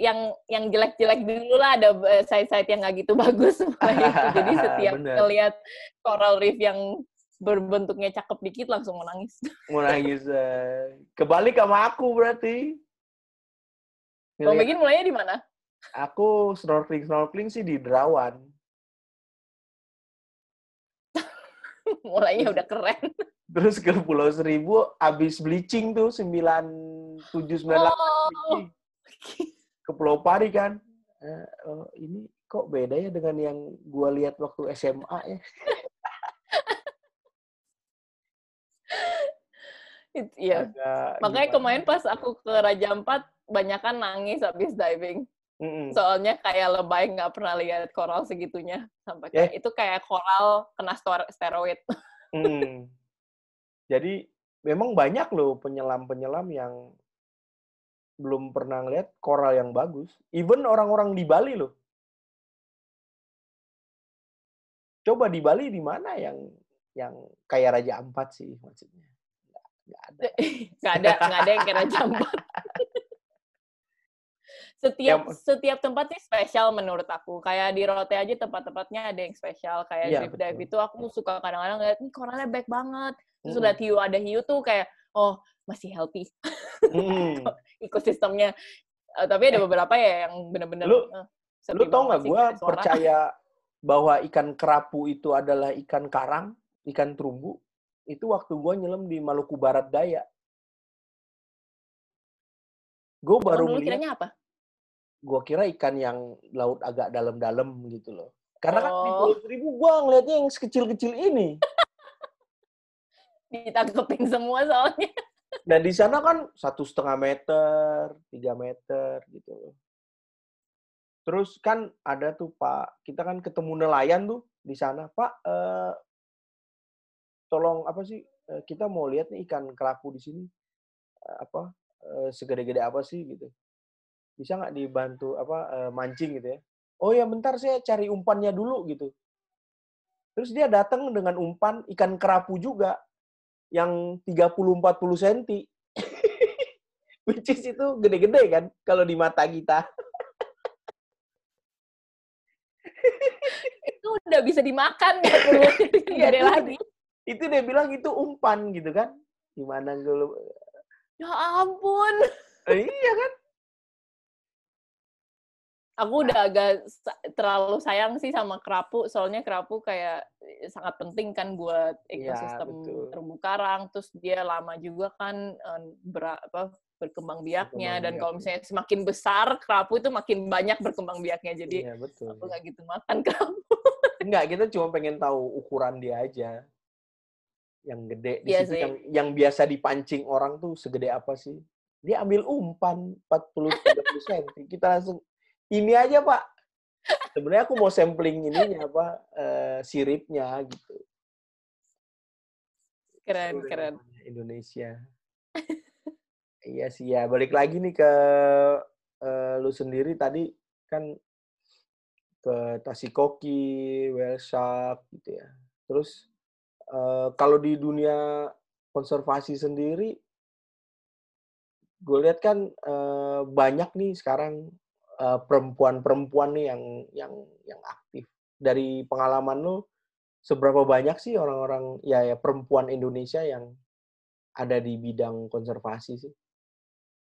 Speaker 2: yang yang jelek-jelek dulu lah ada eh, site-site yang nggak gitu bagus Jadi setiap ngelihat coral reef yang berbentuknya cakep dikit langsung menangis.
Speaker 1: Menangis. Uh, kebalik sama aku berarti.
Speaker 2: Kalau begini mulainya di mana?
Speaker 1: Aku snorkeling snorkeling sih di Derawan.
Speaker 2: mulainya udah keren.
Speaker 1: Terus ke Pulau Seribu abis bleaching tuh sembilan tujuh sembilan oh. ke Pulau Pari kan. Uh, oh, ini kok beda ya dengan yang gua lihat waktu SMA ya.
Speaker 2: Iya. Makanya gimana? kemarin pas aku ke Raja Ampat, banyak kan nangis habis diving. Mm-hmm. Soalnya kayak lebay nggak pernah lihat koral segitunya sampai kayak yeah. itu kayak koral kena steroid. Mm.
Speaker 1: Jadi memang banyak loh penyelam-penyelam yang belum pernah ngeliat koral yang bagus. Even orang-orang di Bali loh. Coba di Bali di mana yang yang kayak Raja Ampat sih maksudnya?
Speaker 2: Nggak ada. nggak ada, nggak ada yang kayak Raja Ampat. Setiap yang... setiap tempat nih spesial menurut aku. Kayak di Rote aja tempat-tempatnya ada yang spesial. Kayak ya, Drift Dive itu aku suka kadang-kadang lihat, nih koralnya baik banget. Terus mm. udah hiu ada hiu tuh kayak, oh masih healthy. Mm. Ekosistemnya. Uh, tapi ada eh. beberapa ya yang benar-benar
Speaker 1: lu, uh, lu tau nggak gue percaya bahwa ikan kerapu itu adalah ikan karang, ikan terumbu, itu waktu gue nyelam di Maluku Barat Daya. Gue baru
Speaker 2: oh, melihat. apa?
Speaker 1: Gue kira ikan yang laut agak dalam-dalam gitu loh. Karena oh. kan di oh. Pulau Seribu gue ngeliatnya yang sekecil-kecil ini.
Speaker 2: Ditangkepin semua soalnya.
Speaker 1: Dan di sana kan satu setengah meter, tiga meter gitu. Terus kan ada tuh Pak, kita kan ketemu nelayan tuh di sana. Pak, eh, tolong apa sih eh, kita mau lihat nih ikan kerapu di sini eh, apa eh, segede-gede apa sih gitu bisa nggak dibantu apa mancing gitu ya? Oh ya bentar saya cari umpannya dulu gitu. Terus dia datang dengan umpan ikan kerapu juga yang 30-40 cm which is itu gede-gede kan kalau di mata kita.
Speaker 2: Itu udah bisa dimakan nggak perlu gede lagi.
Speaker 1: itu dia bilang itu umpan gitu kan. Gimana gue
Speaker 2: ya ampun.
Speaker 1: Eh, iya kan
Speaker 2: aku udah agak terlalu sayang sih sama kerapu soalnya kerapu kayak eh, sangat penting kan buat iya, ekosistem ya, terumbu karang terus dia lama juga kan eh, ber, apa, berkembang biaknya berkembang dan biak. kalau misalnya semakin besar kerapu itu makin banyak berkembang biaknya jadi ya, betul. aku nggak gitu makan kerapu
Speaker 1: Enggak, kita cuma pengen tahu ukuran dia aja yang gede di iya situ yang yang biasa dipancing orang tuh segede apa sih? Dia ambil umpan 40 30 cm. Kita langsung ini aja, Pak. Sebenarnya aku mau sampling ininya apa uh, siripnya gitu.
Speaker 2: Keren, Sudah keren.
Speaker 1: Indonesia. iya sih ya, balik lagi nih ke uh, lu sendiri tadi kan ke Tasikoki, Shark gitu ya. Terus uh, kalau di dunia konservasi sendiri, gue lihat kan uh, banyak nih sekarang perempuan-perempuan nih yang yang yang aktif. Dari pengalaman lu, seberapa banyak sih orang-orang ya ya perempuan Indonesia yang ada di bidang konservasi sih?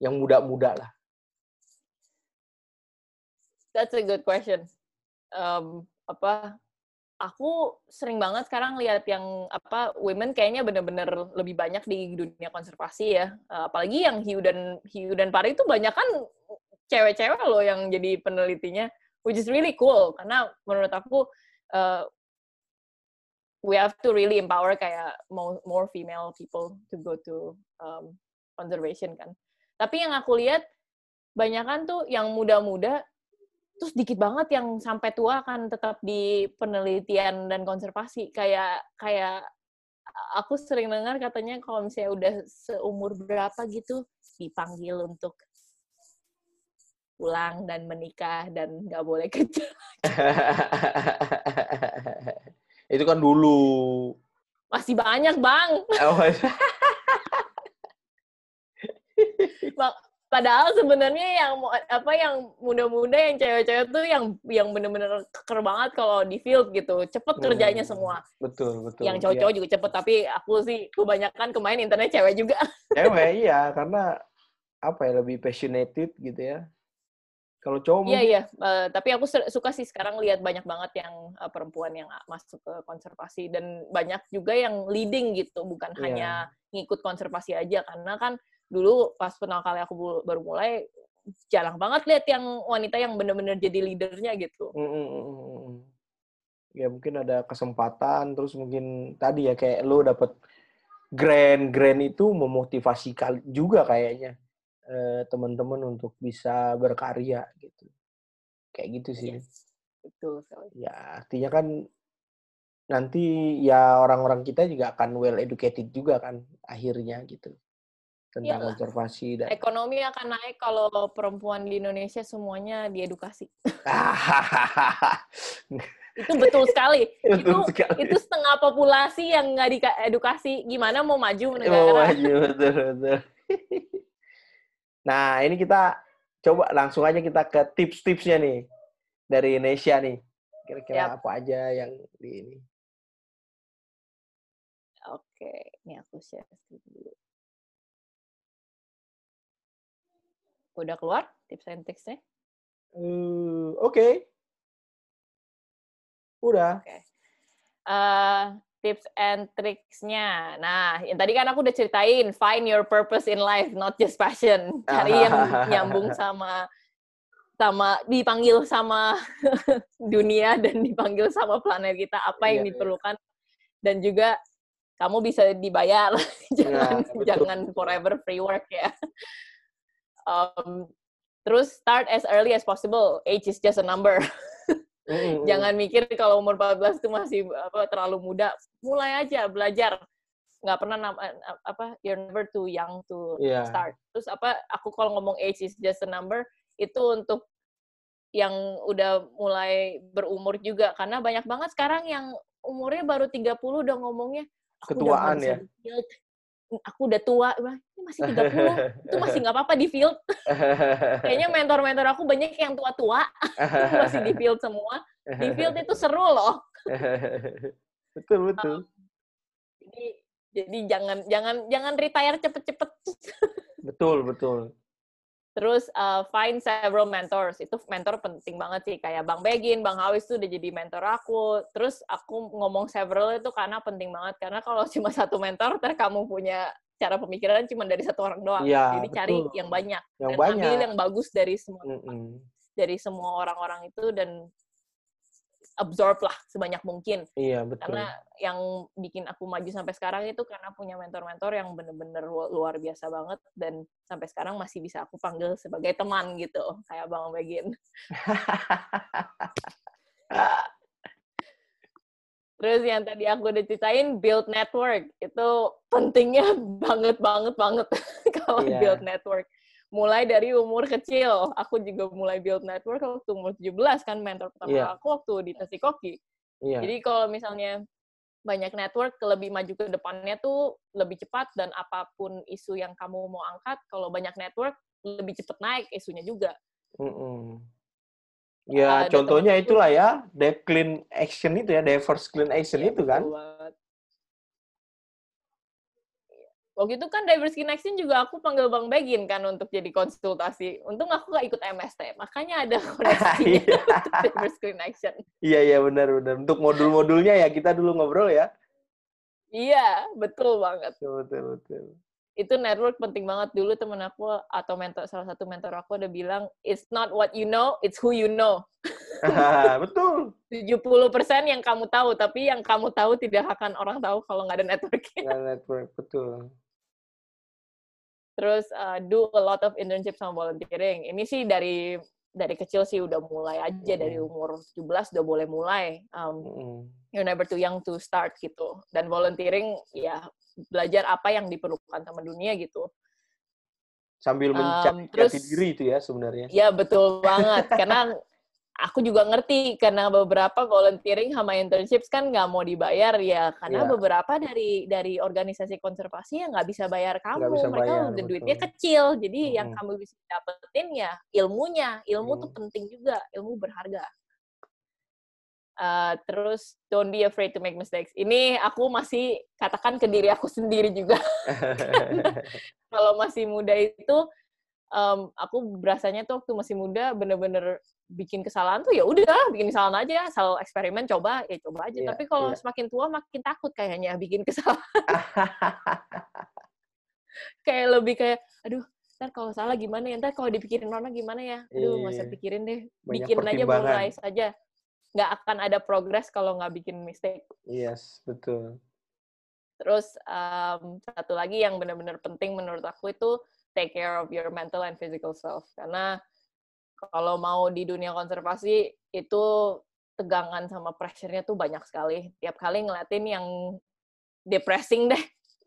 Speaker 1: Yang muda-muda lah.
Speaker 2: That's a good question. Um, apa aku sering banget sekarang lihat yang apa women kayaknya bener-bener lebih banyak di dunia konservasi ya uh, apalagi yang hiu dan hiu dan pari itu banyak kan cewek-cewek loh yang jadi penelitinya which is really cool. Karena menurut aku uh, we have to really empower kayak more, more female people to go to um, conservation kan. Tapi yang aku lihat banyak kan tuh yang muda-muda terus dikit banget yang sampai tua akan tetap di penelitian dan konservasi. Kayak kayak aku sering dengar katanya kalau misalnya udah seumur berapa gitu dipanggil untuk pulang dan menikah dan nggak boleh kerja
Speaker 1: itu kan dulu
Speaker 2: masih banyak bang oh, Padahal sebenarnya yang apa yang muda-muda yang cewek-cewek tuh yang yang bener-bener keker banget kalau di field gitu. Cepet kerjanya hmm, semua.
Speaker 1: Betul, betul.
Speaker 2: Yang cowok-cowok ya. juga cepet, tapi aku sih kebanyakan kemain internet cewek juga.
Speaker 1: Cewek iya, karena apa ya lebih passionate gitu ya. Kalau cowok
Speaker 2: Iya, iya. Uh, tapi aku suka sih sekarang lihat banyak banget yang uh, perempuan yang masuk ke konservasi dan banyak juga yang leading gitu, bukan yeah. hanya ngikut konservasi aja karena kan dulu pas pertama kali aku baru mulai jarang banget lihat yang wanita yang benar-benar jadi leadernya gitu. Mm -hmm.
Speaker 1: Ya mungkin ada kesempatan terus mungkin tadi ya kayak lo dapet grand grand itu memotivasi juga kayaknya teman-teman untuk bisa berkarya gitu. Kayak gitu sih. Yes.
Speaker 2: Betul sekali.
Speaker 1: Ya artinya kan nanti ya orang-orang kita juga akan well educated juga kan akhirnya gitu tentang Yalah. konservasi dan
Speaker 2: ekonomi akan naik kalau perempuan di Indonesia semuanya diedukasi. itu betul sekali. betul itu sekali. itu setengah populasi yang nggak diedukasi. Gimana mau maju negara? Mau maju betul betul.
Speaker 1: nah ini kita coba langsung aja kita ke tips-tipsnya nih dari Indonesia nih. Kira-kira yep. apa aja yang di ini?
Speaker 2: Oke, ini aku share dulu. Udah keluar tips and tricksnya?
Speaker 1: Uh, Oke. Okay. Udah.
Speaker 2: Okay. Uh, eh, tips and tricksnya. Nah, yang tadi kan aku udah ceritain, find your purpose in life, not just passion. Cari yang nyambung sama sama dipanggil sama dunia dan dipanggil sama planet kita apa yang yeah, iya. diperlukan dan juga kamu bisa dibayar jangan yeah, jangan forever free work ya Um, terus start as early as possible. Age is just a number. Mm-hmm. Jangan mikir kalau umur 14 itu masih apa terlalu muda. Mulai aja belajar. Nggak pernah apa you're never too young to yeah. start. Terus apa aku kalau ngomong age is just a number itu untuk yang udah mulai berumur juga karena banyak banget sekarang yang umurnya baru 30 udah ngomongnya
Speaker 1: aku ketuaan udah ya
Speaker 2: aku udah tua, masih 30, itu masih nggak apa-apa di field. Kayaknya mentor-mentor aku banyak yang tua-tua, masih di field semua. Di field itu seru loh.
Speaker 1: betul, betul.
Speaker 2: Jadi jangan jangan jangan retire cepet-cepet.
Speaker 1: Betul, betul.
Speaker 2: Terus uh, find several mentors. Itu mentor penting banget sih. Kayak Bang Begin, Bang Hawis tuh udah jadi mentor aku. Terus aku ngomong several itu karena penting banget. Karena kalau cuma satu mentor, ntar kamu punya cara pemikiran cuma dari satu orang doang.
Speaker 1: Ya,
Speaker 2: jadi betul. cari yang banyak.
Speaker 1: Yang
Speaker 2: dan
Speaker 1: banyak.
Speaker 2: ambil yang bagus dari semua
Speaker 1: mm -mm.
Speaker 2: dari semua orang-orang itu dan absorb lah sebanyak mungkin.
Speaker 1: Iya, betul.
Speaker 2: Karena yang bikin aku maju sampai sekarang itu karena punya mentor-mentor yang bener-bener luar biasa banget dan sampai sekarang masih bisa aku panggil sebagai teman gitu, kayak Bang Begin. Terus yang tadi aku udah ceritain build network itu pentingnya banget banget banget kalau yeah. build network mulai dari umur kecil. Aku juga mulai build network waktu umur 17 kan mentor pertama yeah. aku waktu di Tasikoki. Yeah. Jadi kalau misalnya banyak network lebih maju ke depannya tuh lebih cepat dan apa pun isu yang kamu mau angkat kalau banyak network lebih cepat naik isunya juga.
Speaker 1: Mm -mm. Ya uh, contohnya itulah ya, dev clean action itu ya, diverse clean action ya, itu kan. Banget
Speaker 2: waktu itu kan Diversity Action juga aku panggil Bang Begin kan untuk jadi konsultasi. Untung aku gak ikut MST, makanya ada koneksinya
Speaker 1: Iya.
Speaker 2: Diversity Action.
Speaker 1: Iya, iya benar-benar. Untuk modul-modulnya ya kita dulu ngobrol ya.
Speaker 2: Iya, betul banget.
Speaker 1: Betul, betul, betul.
Speaker 2: Itu network penting banget dulu temen aku atau mentor salah satu mentor aku ada bilang it's not what you know, it's who you know.
Speaker 1: betul.
Speaker 2: 70% yang kamu tahu, tapi yang kamu tahu tidak akan orang tahu kalau nggak ada networknya.
Speaker 1: Nggak network, betul.
Speaker 2: Terus uh, do a lot of internship sama volunteering. Ini sih dari dari kecil sih udah mulai aja mm. dari umur 17 udah boleh mulai. Um, mm. You're never too young to start gitu. Dan volunteering ya belajar apa yang diperlukan sama dunia gitu.
Speaker 1: Sambil mencari um, terus, diri itu ya sebenarnya.
Speaker 2: Iya betul banget. Karena aku juga ngerti karena beberapa volunteering sama internships kan nggak mau dibayar ya karena yeah. beberapa dari dari organisasi konservasi yang nggak bisa bayar kamu bisa mereka bayar, duitnya kecil jadi hmm. yang kamu bisa dapetin ya ilmunya ilmu hmm. tuh penting juga ilmu berharga uh, terus don't be afraid to make mistakes ini aku masih katakan ke diri aku sendiri juga kalau masih muda itu um, aku berasanya tuh waktu masih muda bener-bener bikin kesalahan tuh ya udah bikin kesalahan aja asal eksperimen coba ya coba aja. Yeah, tapi kalau yeah. semakin tua makin takut kayaknya bikin kesalahan. Kayak lebih kayak aduh ntar kalau salah gimana ya? Ntar kalau dipikirin orang gimana ya? Aduh nggak usah iya. pikirin deh. Banyak bikin aja mulai saja nggak akan ada progres kalau nggak bikin mistake.
Speaker 1: Yes betul.
Speaker 2: Terus um, satu lagi yang benar-benar penting menurut aku itu take care of your mental and physical self. Karena kalau mau di dunia konservasi itu tegangan sama pressure-nya tuh banyak sekali. Tiap kali ngeliatin yang depressing deh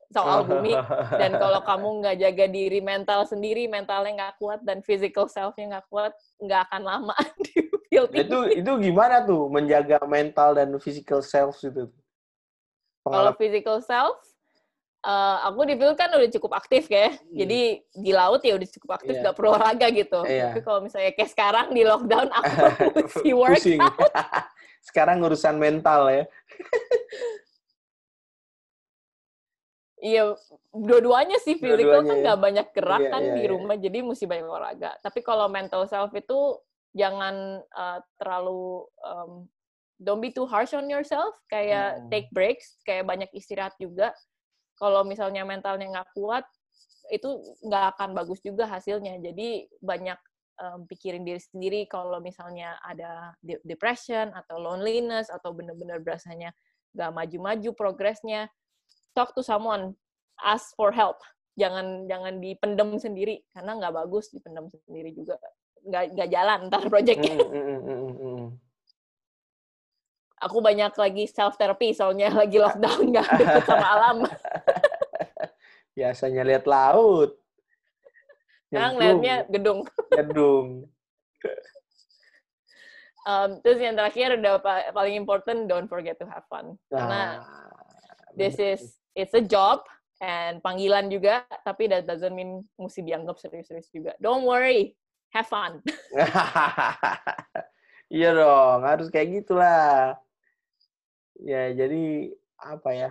Speaker 2: soal bumi. Dan kalau kamu nggak jaga diri mental sendiri, mentalnya nggak kuat dan physical self-nya nggak kuat, nggak akan lama di field
Speaker 1: itu. Itu gimana tuh menjaga mental dan physical self itu?
Speaker 2: Kalau physical self, uh, aku di field kan udah cukup aktif kayak, hmm. jadi di laut ya udah cukup aktif, yeah. gak perlu olahraga gitu. Yeah. Tapi kalau misalnya kayak sekarang di lockdown, aku mesti workout.
Speaker 1: sekarang urusan mental ya.
Speaker 2: Iya, dua-duanya sih physical dua kan nggak ya. banyak gerak yeah, kan yeah, di iya. rumah, jadi mesti banyak olahraga. Tapi kalau mental self itu jangan uh, terlalu um, don't be too harsh on yourself, kayak hmm. take breaks, kayak banyak istirahat juga kalau misalnya mentalnya nggak kuat itu nggak akan bagus juga hasilnya. Jadi banyak um, pikirin diri sendiri kalau misalnya ada depression atau loneliness atau benar-benar berasanya nggak maju-maju progresnya talk to someone ask for help. Jangan jangan dipendem sendiri karena nggak bagus dipendem sendiri juga. Nggak nggak jalan ntar proyeknya mm, mm, mm, mm, aku banyak lagi self therapy soalnya lagi lockdown nggak deket sama alam.
Speaker 1: Biasanya lihat laut.
Speaker 2: Sekarang lihatnya gedung.
Speaker 1: Gedung.
Speaker 2: um, terus yang terakhir udah paling important don't forget to have fun karena ah, this is it's a job and panggilan juga tapi that doesn't mean mesti dianggap serius-serius juga don't worry have fun
Speaker 1: iya dong harus kayak gitulah ya jadi apa ya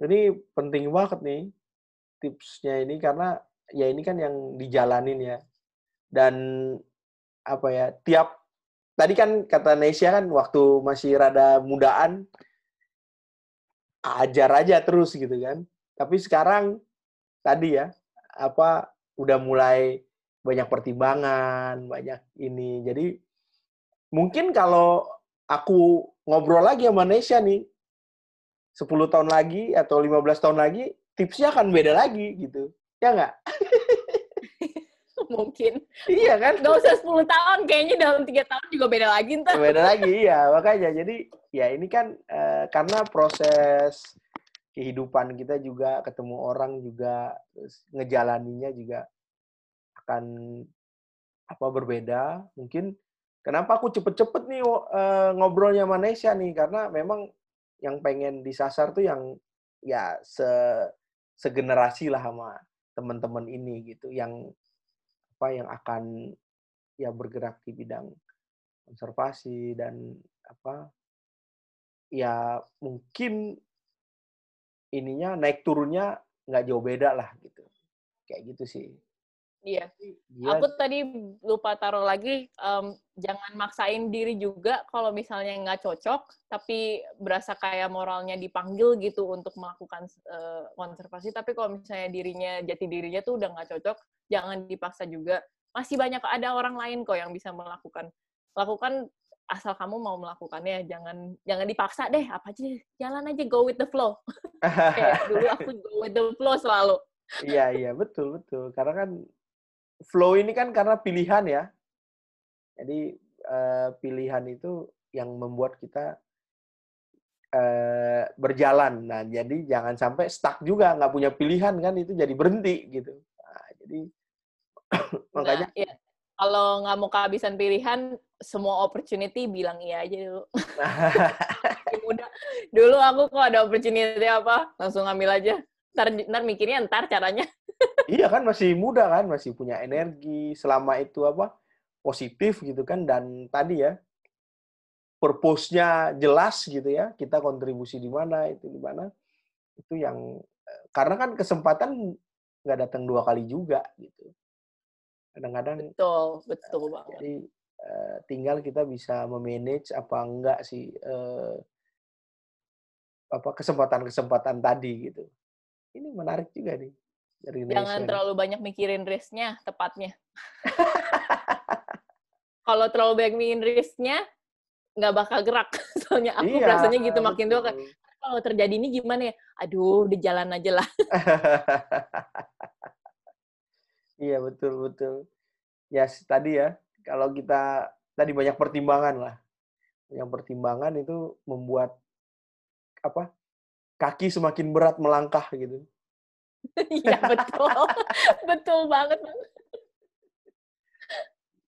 Speaker 1: ini penting banget nih tipsnya ini karena ya ini kan yang dijalanin ya. Dan apa ya, tiap tadi kan kata Nesya kan waktu masih rada mudaan ajar aja terus gitu kan. Tapi sekarang tadi ya apa udah mulai banyak pertimbangan, banyak ini. Jadi mungkin kalau aku ngobrol lagi sama Nesya nih 10 tahun lagi atau 15 tahun lagi, tipsnya akan beda lagi gitu. Ya nggak?
Speaker 2: Mungkin.
Speaker 1: Iya kan?
Speaker 2: Gak usah 10 tahun, kayaknya dalam tiga tahun juga beda lagi ntar.
Speaker 1: Beda lagi, iya. Makanya, jadi ya ini kan eh, karena proses kehidupan kita juga, ketemu orang juga, terus ngejalaninya juga akan apa berbeda. Mungkin kenapa aku cepet-cepet nih uh, ngobrolnya sama Nesya nih, karena memang yang pengen disasar tuh yang ya se segenerasi lah sama teman-teman ini gitu. Yang apa yang akan ya bergerak di bidang konservasi dan apa ya mungkin ininya naik turunnya nggak jauh beda lah gitu. Kayak gitu sih
Speaker 2: Iya. Dia... Aku tadi lupa taruh lagi, um, jangan maksain diri juga kalau misalnya nggak cocok, tapi berasa kayak moralnya dipanggil gitu untuk melakukan uh, konservasi. Tapi kalau misalnya dirinya, jati dirinya tuh udah nggak cocok, jangan dipaksa juga. Masih banyak ada orang lain kok yang bisa melakukan. Lakukan asal kamu mau melakukannya, jangan jangan dipaksa deh. Apa aja, jalan aja, go with the flow. kayak dulu aku go with the flow selalu.
Speaker 1: iya iya betul betul karena kan flow ini kan karena pilihan ya. Jadi uh, pilihan itu yang membuat kita uh, berjalan. Nah, jadi jangan sampai stuck juga nggak punya pilihan kan itu jadi berhenti gitu. Nah, jadi makanya.
Speaker 2: Nah, ya. Kalau nggak mau kehabisan pilihan, semua opportunity bilang iya aja dulu. Mudah. Dulu aku kok ada opportunity apa, langsung ambil aja. Ntar, ntar mikirnya ntar caranya
Speaker 1: iya kan masih muda kan, masih punya energi selama itu apa positif gitu kan dan tadi ya purpose-nya jelas gitu ya, kita kontribusi di mana itu di mana itu yang eh, karena kan kesempatan nggak datang dua kali juga gitu. Kadang-kadang
Speaker 2: betul betul uh, banget.
Speaker 1: Jadi uh, tinggal kita bisa memanage apa enggak sih apa kesempatan-kesempatan tadi gitu. Ini menarik juga nih.
Speaker 2: Jangan terlalu banyak mikirin risknya, tepatnya. Kalau terlalu banyak mikirin risknya, nggak bakal gerak. Soalnya aku iya, rasanya gitu makin tua kan. Kalau terjadi ini gimana ya? Aduh, di jalan aja lah.
Speaker 1: iya betul betul. Ya yes, tadi ya, kalau kita tadi banyak pertimbangan lah. Yang pertimbangan itu membuat apa? Kaki semakin berat melangkah gitu.
Speaker 2: Iya betul, betul banget.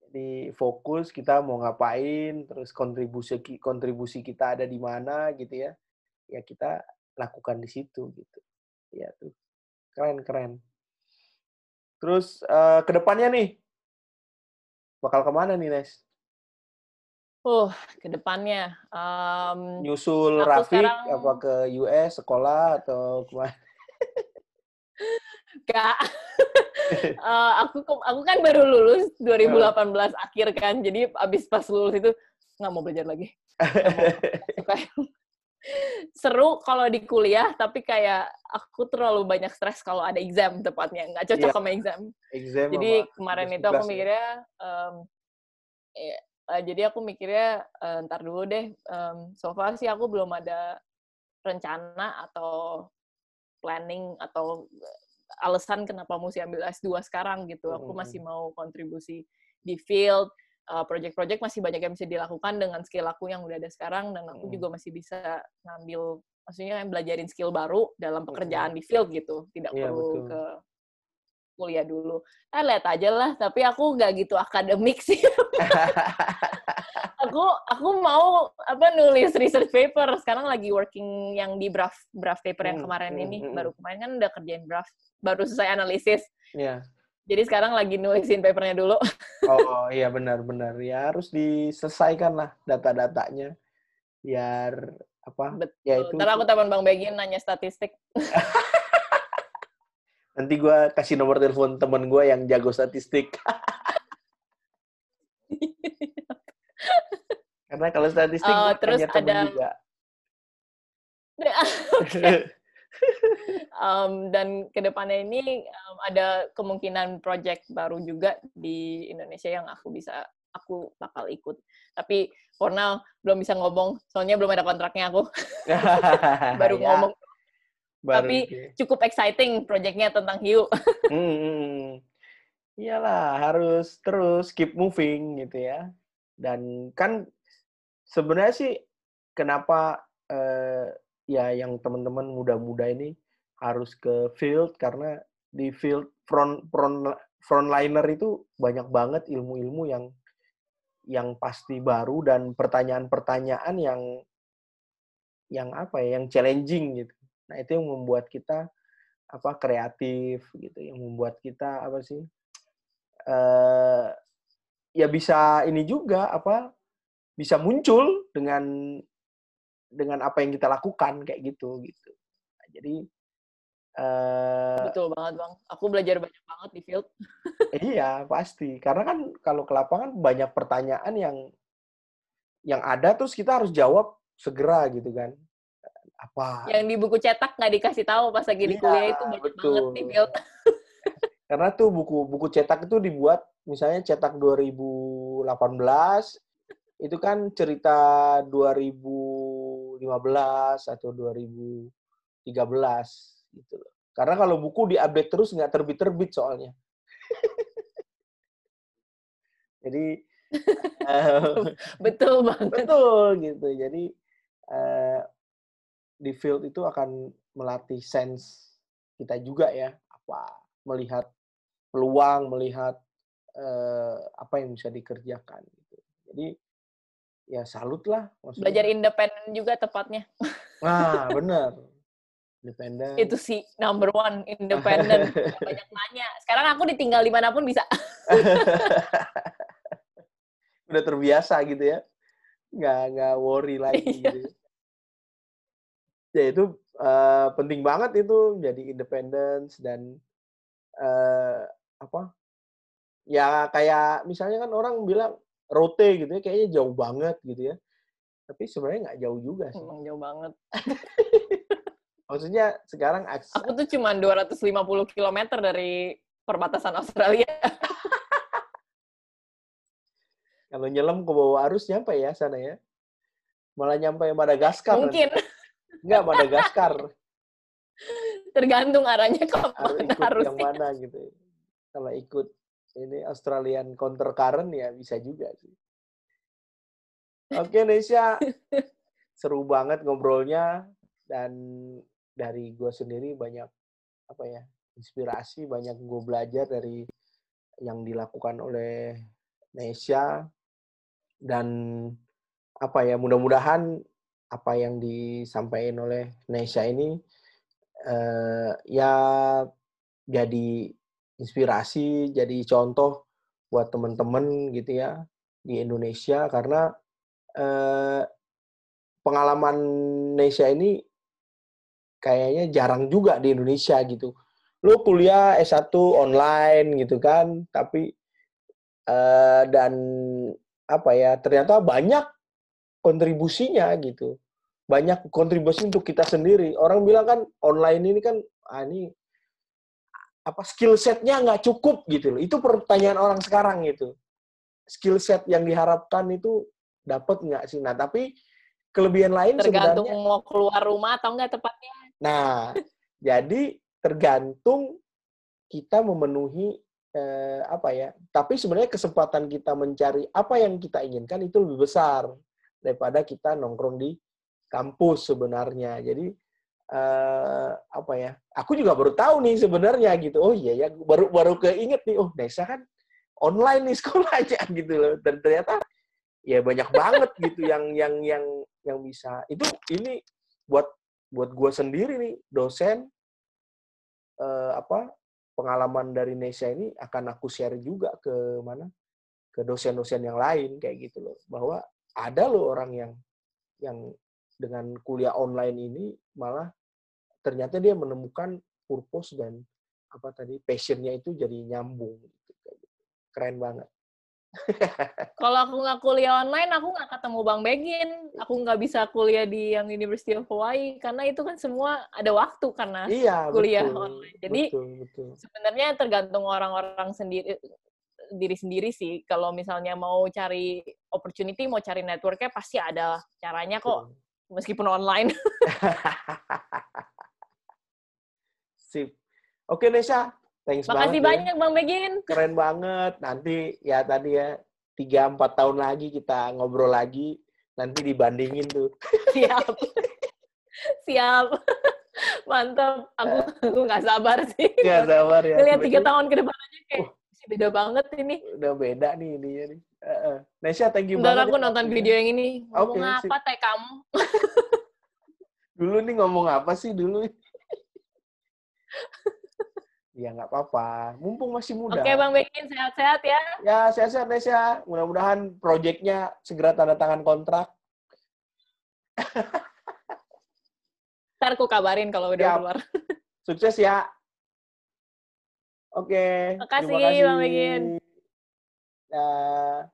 Speaker 1: Jadi fokus kita mau ngapain, terus kontribusi kontribusi kita ada di mana gitu ya, ya kita lakukan di situ gitu. Ya tuh keren keren. Terus uh, ke depannya nih bakal ke mana nih Nes?
Speaker 2: Oh, ke depannya um,
Speaker 1: nyusul Rafik sekarang... apa ke US sekolah atau ke mana?
Speaker 2: Kak, uh, aku aku kan baru lulus 2018 akhir kan, jadi abis pas lulus itu nggak mau belajar lagi. Seru kalau di kuliah, tapi kayak aku terlalu banyak stres kalau ada exam tepatnya, nggak cocok yeah. sama exam. exam jadi kemarin itu aku ya. mikirnya, um, ya, uh, jadi aku mikirnya uh, ntar dulu deh. Um, so far sih aku belum ada rencana atau planning atau alasan kenapa mesti ambil S2 sekarang gitu. Aku masih mau kontribusi di field, uh, project-project masih banyak yang bisa dilakukan dengan skill aku yang udah ada sekarang dan aku juga masih bisa ngambil maksudnya belajarin skill baru dalam pekerjaan di field gitu. Tidak yeah, perlu betul. ke kuliah dulu. Ah, lihat aja lah, tapi aku nggak gitu akademik sih. aku aku mau apa nulis research paper sekarang lagi working yang di draft draft paper yang hmm, kemarin hmm, ini hmm, baru kemarin kan udah kerjain draft baru selesai analisis
Speaker 1: yeah.
Speaker 2: jadi sekarang lagi nulisin papernya dulu
Speaker 1: oh iya benar benar ya harus diselesaikan lah data-datanya biar apa
Speaker 2: Betul. ya itu ntar aku telepon bang Begin nanya statistik
Speaker 1: nanti gue kasih nomor telepon temen gue yang jago statistik karena kalau statistik uh,
Speaker 2: terus ada juga. um, dan ke depannya ini um, ada kemungkinan project baru juga di Indonesia yang aku bisa aku bakal ikut. Tapi for now belum bisa ngomong, soalnya belum ada kontraknya aku. Baru ya. ngomong. Baru Tapi okay. cukup exciting projectnya tentang hiu. hmm, hmm,
Speaker 1: hmm. Iyalah, harus terus keep moving gitu ya. Dan kan sebenarnya sih kenapa uh, ya yang teman-teman muda-muda ini harus ke field karena di field front front frontliner itu banyak banget ilmu-ilmu yang yang pasti baru dan pertanyaan-pertanyaan yang yang apa ya yang challenging gitu nah itu yang membuat kita apa kreatif gitu yang membuat kita apa sih uh, ya bisa ini juga apa bisa muncul dengan dengan apa yang kita lakukan kayak gitu gitu nah, jadi
Speaker 2: Uh, Betul banget bang. Aku belajar banyak banget di field.
Speaker 1: iya pasti. Karena kan kalau ke lapangan banyak pertanyaan yang yang ada terus kita harus jawab segera gitu kan. Apa?
Speaker 2: Yang di buku cetak nggak dikasih tahu pas lagi di iya, kuliah itu banyak betul. banget di field.
Speaker 1: Karena tuh buku buku cetak itu dibuat misalnya cetak 2018 itu kan cerita 2015 atau 2013 gitu loh. Karena kalau buku diupdate terus nggak terbit-terbit soalnya. Jadi
Speaker 2: betul banget.
Speaker 1: Betul gitu. Jadi uh, di field itu akan melatih sense kita juga ya, apa melihat peluang, melihat uh, apa yang bisa dikerjakan gitu. Jadi ya salut lah.
Speaker 2: Belajar independen juga tepatnya.
Speaker 1: Nah, benar independen
Speaker 2: itu sih number one independen banyak nanya sekarang aku ditinggal di pun bisa
Speaker 1: udah terbiasa gitu ya nggak nggak worry lagi iya. gitu. Ya itu uh, penting banget itu jadi independence dan uh, apa ya kayak misalnya kan orang bilang rote gitu ya kayaknya jauh banget gitu ya tapi sebenarnya nggak jauh juga sih.
Speaker 2: Emang jauh banget.
Speaker 1: Maksudnya sekarang
Speaker 2: akses... Aku tuh cuma 250 km dari perbatasan Australia.
Speaker 1: Kalau nyelam ke bawah arus nyampe ya sana ya? Malah nyampe Madagaskar.
Speaker 2: Mungkin.
Speaker 1: Nanti. Enggak, Madagaskar.
Speaker 2: Tergantung arahnya ke mana
Speaker 1: harus yang mana gitu. Kalau ikut ini Australian counter current ya bisa juga sih. Oke, Nesya. Seru banget ngobrolnya dan dari gue sendiri banyak apa ya inspirasi banyak gue belajar dari yang dilakukan oleh Nesya dan apa ya mudah-mudahan apa yang disampaikan oleh Nesya ini uh, ya jadi inspirasi jadi contoh buat teman-teman gitu ya di Indonesia karena uh, pengalaman Nesya ini kayaknya jarang juga di Indonesia gitu. Lo kuliah S1 online gitu kan, tapi uh, dan apa ya, ternyata banyak kontribusinya gitu. Banyak kontribusi untuk kita sendiri. Orang bilang kan online ini kan ah, ini apa skill setnya nggak cukup gitu loh. Itu pertanyaan orang sekarang gitu. Skill set yang diharapkan itu dapat nggak sih? Nah, tapi kelebihan lain
Speaker 2: tergantung sebenarnya, mau keluar rumah atau enggak tepatnya
Speaker 1: Nah, jadi tergantung kita memenuhi eh, apa ya? Tapi sebenarnya kesempatan kita mencari apa yang kita inginkan itu lebih besar daripada kita nongkrong di kampus sebenarnya. Jadi eh, apa ya? Aku juga baru tahu nih sebenarnya gitu. Oh iya ya, baru baru keinget nih. Oh, Nesa kan online nih sekolahnya gitu loh. Dan ternyata ya banyak banget gitu yang yang yang yang bisa. Itu ini buat buat gue sendiri nih dosen eh, apa pengalaman dari Nesya ini akan aku share juga ke mana ke dosen-dosen yang lain kayak gitu loh bahwa ada loh orang yang yang dengan kuliah online ini malah ternyata dia menemukan purpose dan apa tadi passionnya itu jadi nyambung gitu. keren banget
Speaker 2: kalau aku nggak kuliah online aku nggak ketemu bang Begin aku nggak bisa kuliah di yang University of Hawaii karena itu kan semua ada waktu karena
Speaker 1: iya,
Speaker 2: kuliah
Speaker 1: betul,
Speaker 2: online jadi
Speaker 1: betul, betul.
Speaker 2: sebenarnya tergantung orang-orang sendiri diri sendiri sih. Kalau misalnya mau cari opportunity, mau cari networknya pasti ada caranya kok, meskipun online.
Speaker 1: Sip. Oke, Nesha. Thanks
Speaker 2: Makasih banyak, ya. Bang Begin.
Speaker 1: Keren banget. Nanti ya tadi ya, tiga empat tahun lagi kita ngobrol lagi. Nanti dibandingin tuh.
Speaker 2: Siap. Siap. Mantap. Aku aku nggak sabar sih.
Speaker 1: Nggak sabar ya.
Speaker 2: Lihat tiga tahun ke depan aja kayak, oh beda banget ini.
Speaker 1: Udah beda nih ini nih. Uh, Nesha, thank you
Speaker 2: Bentar
Speaker 1: banget.
Speaker 2: aku ya, nonton video yang ini. Ngomong okay, apa teh kamu?
Speaker 1: dulu nih ngomong apa sih dulu? ya nggak apa-apa. Mumpung masih muda.
Speaker 2: Oke Bang Bekin, sehat-sehat ya.
Speaker 1: Ya, sehat-sehat Nesha. Mudah-mudahan proyeknya segera tanda tangan kontrak.
Speaker 2: Ntar aku kabarin kalau udah ya. keluar.
Speaker 1: Sukses ya. Oke.
Speaker 2: Okay. Makasih, Bang Begin.
Speaker 1: Uh,